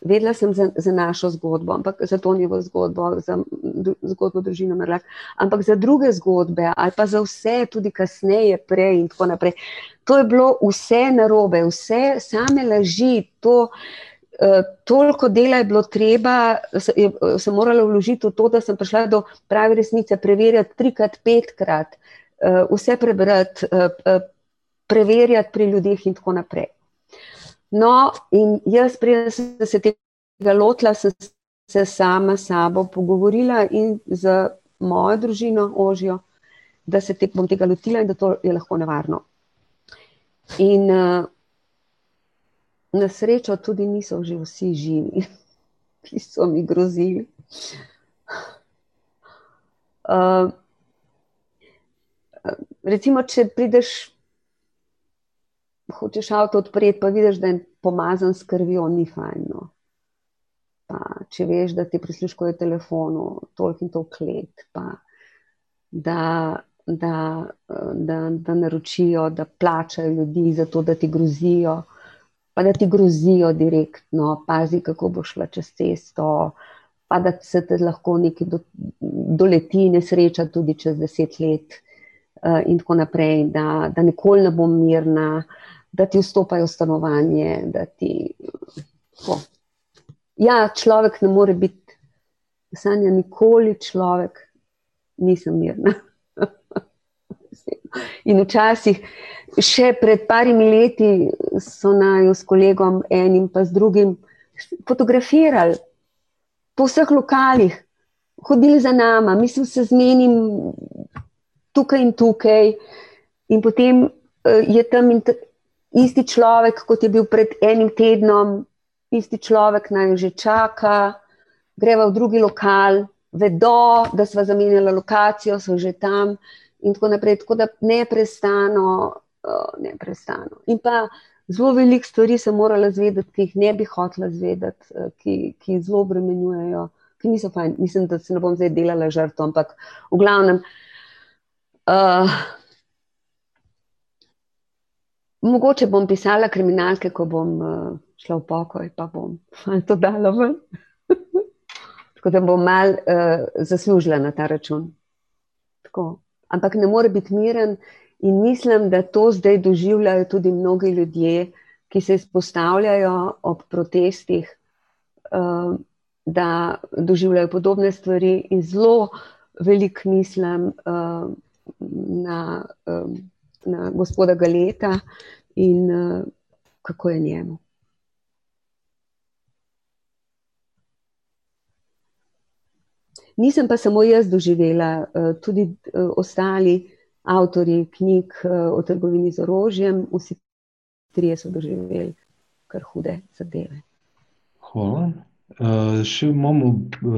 vedela sem za, za našo zgodbo, ampak za to njihovo zgodbo, za zgodbo družine Mrlak, ampak za druge zgodbe ali pa za vse, tudi kasneje, prej in tako naprej. To je bilo vse narobe, vse same laži, to. Uh, toliko dela je bilo treba, je, sem morala vložiti v to, da sem prišla do prave resnice, preverjati trikrat, petkrat, uh, vse prebrati, uh, preverjati pri ljudeh in tako naprej. No, in jaz, preden sem se tega lotila, sem se sama s sabo pogovorila in z mojo družino ožjo, da se te, bom tega lotila in da to je lahko nevarno. In uh, na srečo tudi niso že vsi živi, [laughs] ki so mi grozili. Uh, recimo, če prideš hočeš avto odpreti, pa vidiš, da je pomazan s krvijo, ni fajn. No. Če veš, da ti prisluškuje telefonu, toliko in toliko let, pa, da, da, da, da naročijo, da plačajo ljudi za to, da ti grozijo, pa da ti grozijo direktno, pazi, kako boš šla čez cesto. Pa da se te lahko nekaj do, doleti, nesreča tudi čez deset let, uh, in tako naprej, da, da nikoli ne bom mirna, uh, da ti vstopajo v stanovanje. Ti, ja, človek ne more biti, sanja, nikoli človek, nisem mirna. [laughs] In včasih, še pred parimi leti, so naj s kolegom enim, pa z drugim, fotografirali po vseh lokalih. hodili za nama, mislim, se zmenim tukaj in tukaj, in potem uh, je tam isti človek, kot je bil pred enim tednom, isti človek naj že čaka, greva v drugi lokal, vedo, da smo zamenjali lokacijo, so že tam in tako naprej. Tako da ne prestano, uh, ne prestano. In pa zelo veliko stvari sem morala zvedeti, ki jih ne bi hotela zvedeti, ki, ki zelo obremenjujejo, ki niso fajn. Mislim, da se ne bom zdaj delala žrtvo, ampak v glavnem. Uh, mogoče bom pisala kriminalke, ko bom uh, šla v pokoj, pa bom [laughs] to dala ven. [laughs] Tako da bom mal uh, zaslužila na ta račun. Tako. Ampak ne more biti miren in mislim, da to zdaj doživljajo tudi mnogi ljudje, ki se izpostavljajo ob protestih, uh, da doživljajo podobne stvari in zelo velik mislim uh, na, uh, na gospoda Galeta in uh, kako je njemu. Nisem pa samo jaz doživela, eh, tudi eh, ostali avtori knjig eh, o trgovini z orožjem, vsi trije so doživeli kar hude zadeve. Hvala. Še imamo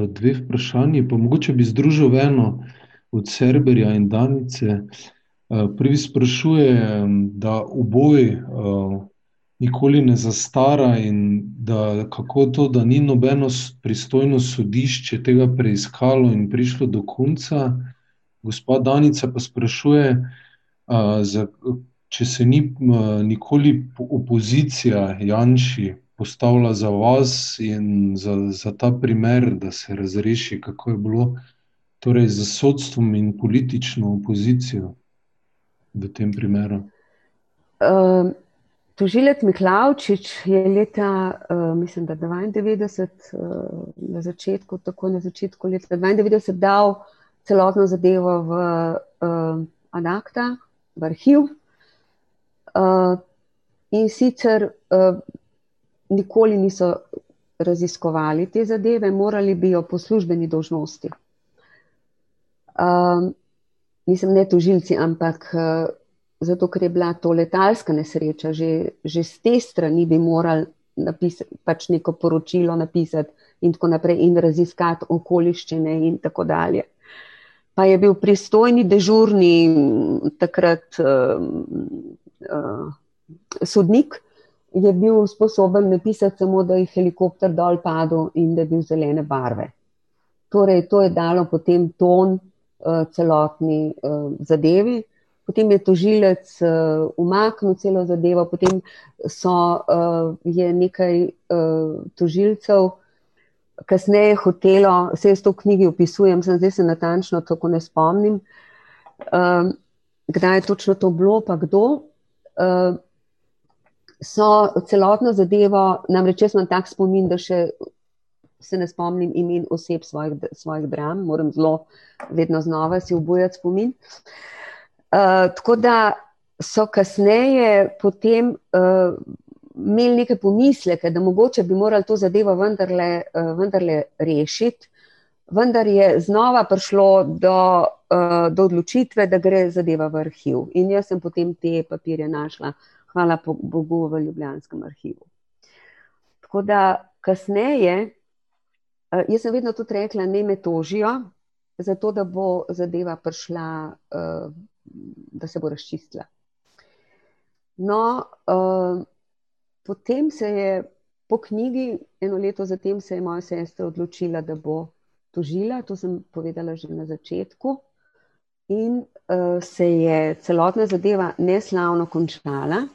dve vprašanje, pa mogoče bi združil eno od Serberja in Danice. Prvi sprašuje, da oboj nikoli ne zastara, in da kako to, da ni nobeno pristojno sodišče tega preiskalo in prišlo do konca. Gospod Danica pa sprašuje, za, če se ni nikoli opozicija Janši postavila za vas in za, za ta primer, da se razreši, kako je bilo torej, z sodstvom in politično opozicijo v tem primeru. Um. Tožilec Miklaučič je leta, uh, mislim, da 92, uh, eh, na začetku, tako na začetku leta 92, dal celotno zadevo v uh, Anakta, v arhiv. Uh, in sicer uh, nikoli niso raziskovali te zadeve, morali bi jo po službeni dožnosti. Uh, mislim, ne tožilci, ampak. Uh, zato ker je bila to letalska nesreča, že, že z te strani bi morali napisati pač neko poročilo napisati in tako naprej in raziskati okoliščine in tako dalje. Pa je bil pristojni dežurni takrat uh, uh, sodnik, je bil sposoben napisati samo, da je helikopter dol padel in da je bil zelene barve. Torej, to je dalo potem ton celotni uh, zadevi potem je tožilec uh, umaknil celo zadevo, potem so, je nekaj tožilcev kasneje hotelo, vse jaz to v knjigi opisujem, sem zdaj se natančno tako ne spomnim, kdaj je točno to bilo, pa kdo. So celotno zadevo, namreč jaz imam tak spomin, da še se ne spomnim imen oseb svojih, svojih dram, moram zelo vedno znova si obujati spomin. Uh, tako da so kasneje potem uh, imeli neke pomisleke, da mogoče bi morali to zadevo vendarle, uh, vendarle rešiti, vendar je znova prišlo do, uh, do odločitve, da gre zadeva v arhiv. In jaz sem potem te papirje našla, hvala Bogu, v Ljubljanskem arhivu. Tako da kasneje, jaz sem vedno tudi rekla, ne me tožijo, zato da bo zadeva prišla. Uh, da se bo razčistila. No, uh, potem se je po knjigi, eno leto zatem, se je moja sestra odločila, da bo tožila. To sem povedala že na začetku. In uh, se je celotna zadeva neslavno končala.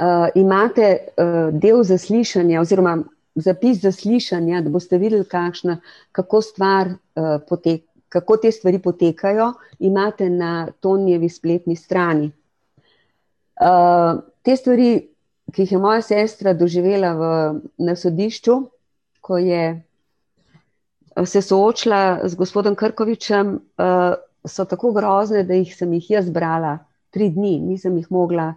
Uh, imate uh, del zaslišanja, oziroma zapis zaslišanja, da boste videli, kakšna, kako stvar uh, poteka kako te stvari potekajo, imate na Tonjevi spletni strani. Uh, te stvari, ki jih je moja sestra doživela v, na sodišču, ko je uh, se soočila z gospodom Krkovičem, uh, so tako grozne, da jih sem jih jaz brala tri dni, nisem jih mogla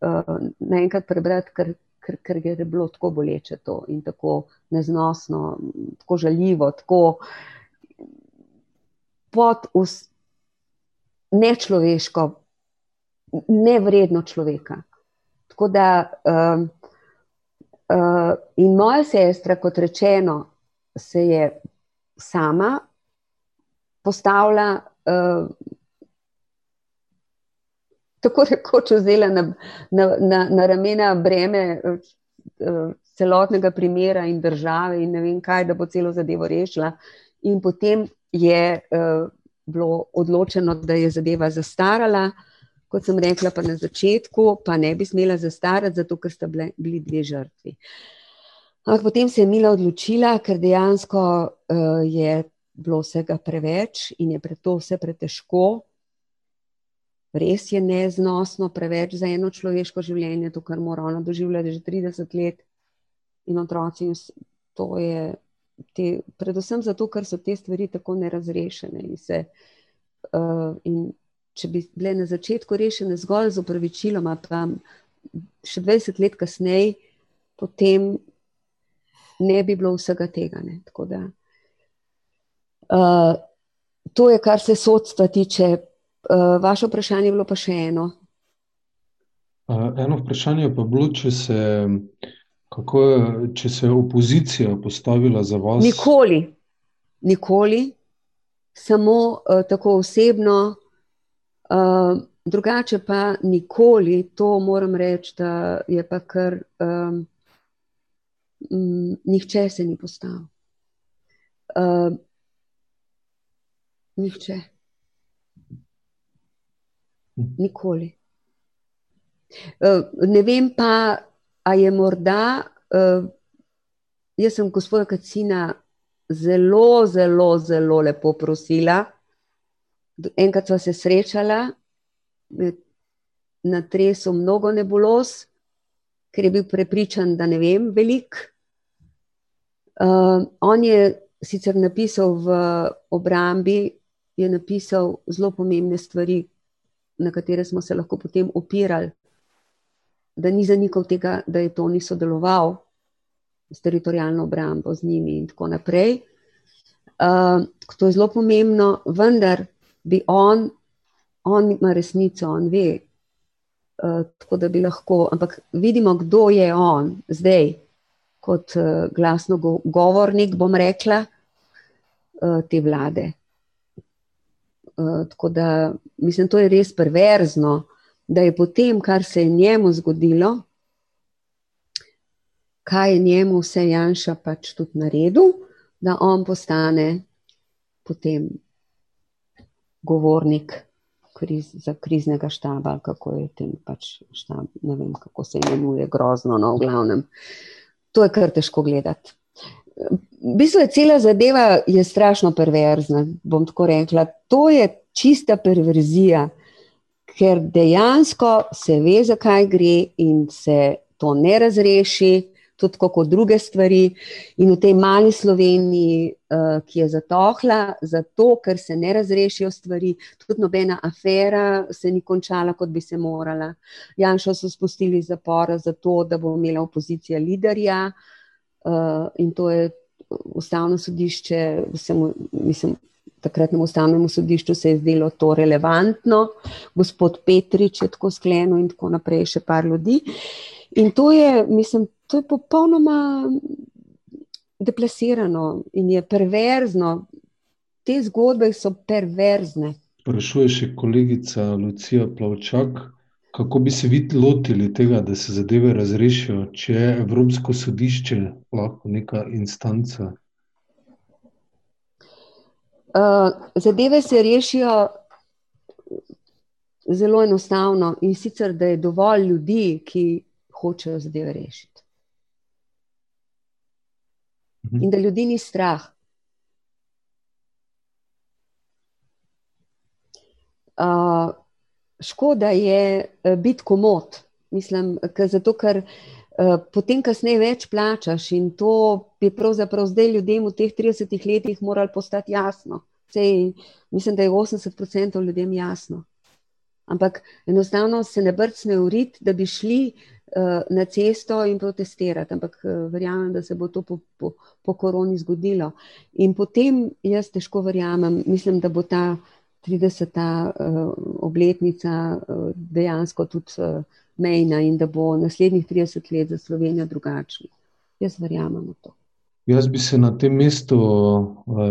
uh, naenkrat prebrati, ker, ker, ker je bilo tako boleče to in tako neznosno, tako žaljivo. Tako, pod us, nečloveško, nevredno človeka. Tako da, um, uh, in moja sestra, kot rečeno, se je sama postavila. Uh, Tako rekoč vzela na, na, na, na ramena breme uh, celotnega primera in države, in ne vem kaj, da bo celo zadevo rešila. In potem je uh, bilo odločeno, da je zadeva zastarala, kot sem rekla, pa na začetku, pa ne bi smela zastarati, zato ker sta bile, bili dve žrtvi. Ampak potem se je Mila odločila, ker dejansko uh, je bilo vsega preveč in je pre to vse pretežko. Res je neznosno, preveč za eno človeško življenje, to, kar mora ona doživljati že 30 let, in otroci. To je te, predvsem zato, ker so te stvari tako nerazrešene. In se, uh, in če bi bile na začetku rešene zgolj z upravičilom, pa še 20 let kasneje, potem ne bi bilo vsega tega. Da, uh, to je, kar se sodstva tiče. Uh, vaše vprašanje je bilo pa še eno. Uh, eno vprašanje pa je bilo, če se. Kako je, če se je opozicija postavila za vas? Nikoli, nikoli, samo uh, tako osebno, uh, drugače pa nikoli, to moram reči, da je pa kar um, nihče se ni postavil. Uh, nihče. Nikoli. Uh, ne vem pa, A je morda, uh, jaz sem gospoda Kacina zelo, zelo, zelo lepo prosila. Enkrat sva se srečala na tresu mnogo nebulos, ker je bil prepričan, da ne vem veliko. Uh, on je sicer napisal v obrambi, je napisal zelo pomembne stvari, na katere smo se lahko potem opirali da ni zanikal tega, da je to ni sodeloval s teritorijalno obrambo z njimi in tako naprej. Uh, to je zelo pomembno, vendar bi on, on ima resnico, on ve. Uh, tako da bi lahko, ampak vidimo, kdo je on zdaj, kot uh, glasno go govornik, bom rekla, uh, te vlade. Uh, tako da mislim, to je res perverzno, da je potem, kar se je njemu zgodilo, kaj je njemu vse Janša pač tudi naredil, da on postane potem govornik kriz, za kriznega štaba, kako je tem pač štab, ne vem, kako se imenuje, grozno, no, v glavnem. To je kar težko gledati. V bistvu je cela zadeva je strašno perverzna, bom tako rekla. To je čista perverzija ker dejansko se ve, zakaj gre in se to ne razreši, tudi kot druge stvari. In v tej mali Sloveniji, uh, ki je zatohla, zato ker se ne razrešijo stvari, tudi nobena afera se ni končala, kot bi se morala. Janša so spustili iz zapora zato, da bo imela opozicija liderja uh, in to je ustavno sodišče, vsem, mislim, takratnemu ustavnemu sodišču se je zdelo to relevantno, gospod Petrič je tako sklenil in tako naprej, še par ljudi. In to je, mislim, to je popolnoma deplasirano in je perverzno. Te zgodbe so perverzne. Sprašuje še kolegica Lucija Plavčak, kako bi se vi lotili tega, da se zadeve razrešijo, če je Evropsko sodišče lahko neka instanca Uh, zadeve se rešijo zelo enostavno in sicer, da je dovolj ljudi, ki hočejo zadeve rešiti. Mhm. In da ljudi ni strah. Uh, škoda je uh, biti komod, mislim, zato ker uh, Eh, potem kasneje več plačaš in to bi pravzaprav zdaj ljudem v teh 30 letih moralo postati jasno. Sej, mislim, da je 80% ljudem jasno. Ampak enostavno se ne brcne v rit, da bi šli na cesto in protestirati, ampak verjamem, da se bo to po, po, po koroni zgodilo. In potem jaz težko verjamem, mislim, da bo ta 30. obletnica dejansko tudi mejna in da bo naslednjih 30 let za Slovenijo drugačna. Jaz verjamem v to. Jaz bi se na tem mestu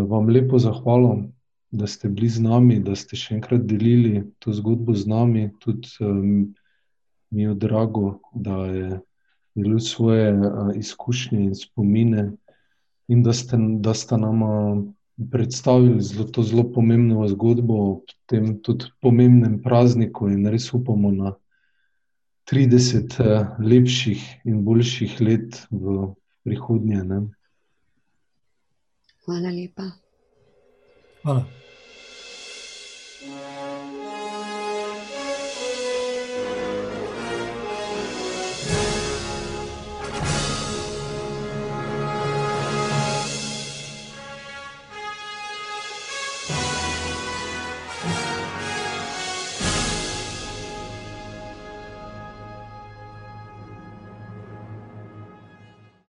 vam lepo zahvalil, da ste bili z nami, da ste še enkrat delili to zgodbo z nami. Tudi um, mi je drago, da je delil svoje uh, izkušnje in spomine, in da ste, da ste nam predstavili zelo, to zelo pomembno zgodbo ob tem tudi pomembnem prazniku, in res upamo na 30 uh, lepših in boljših let v prihodnje. Ne? Hvala lepa. Hvala.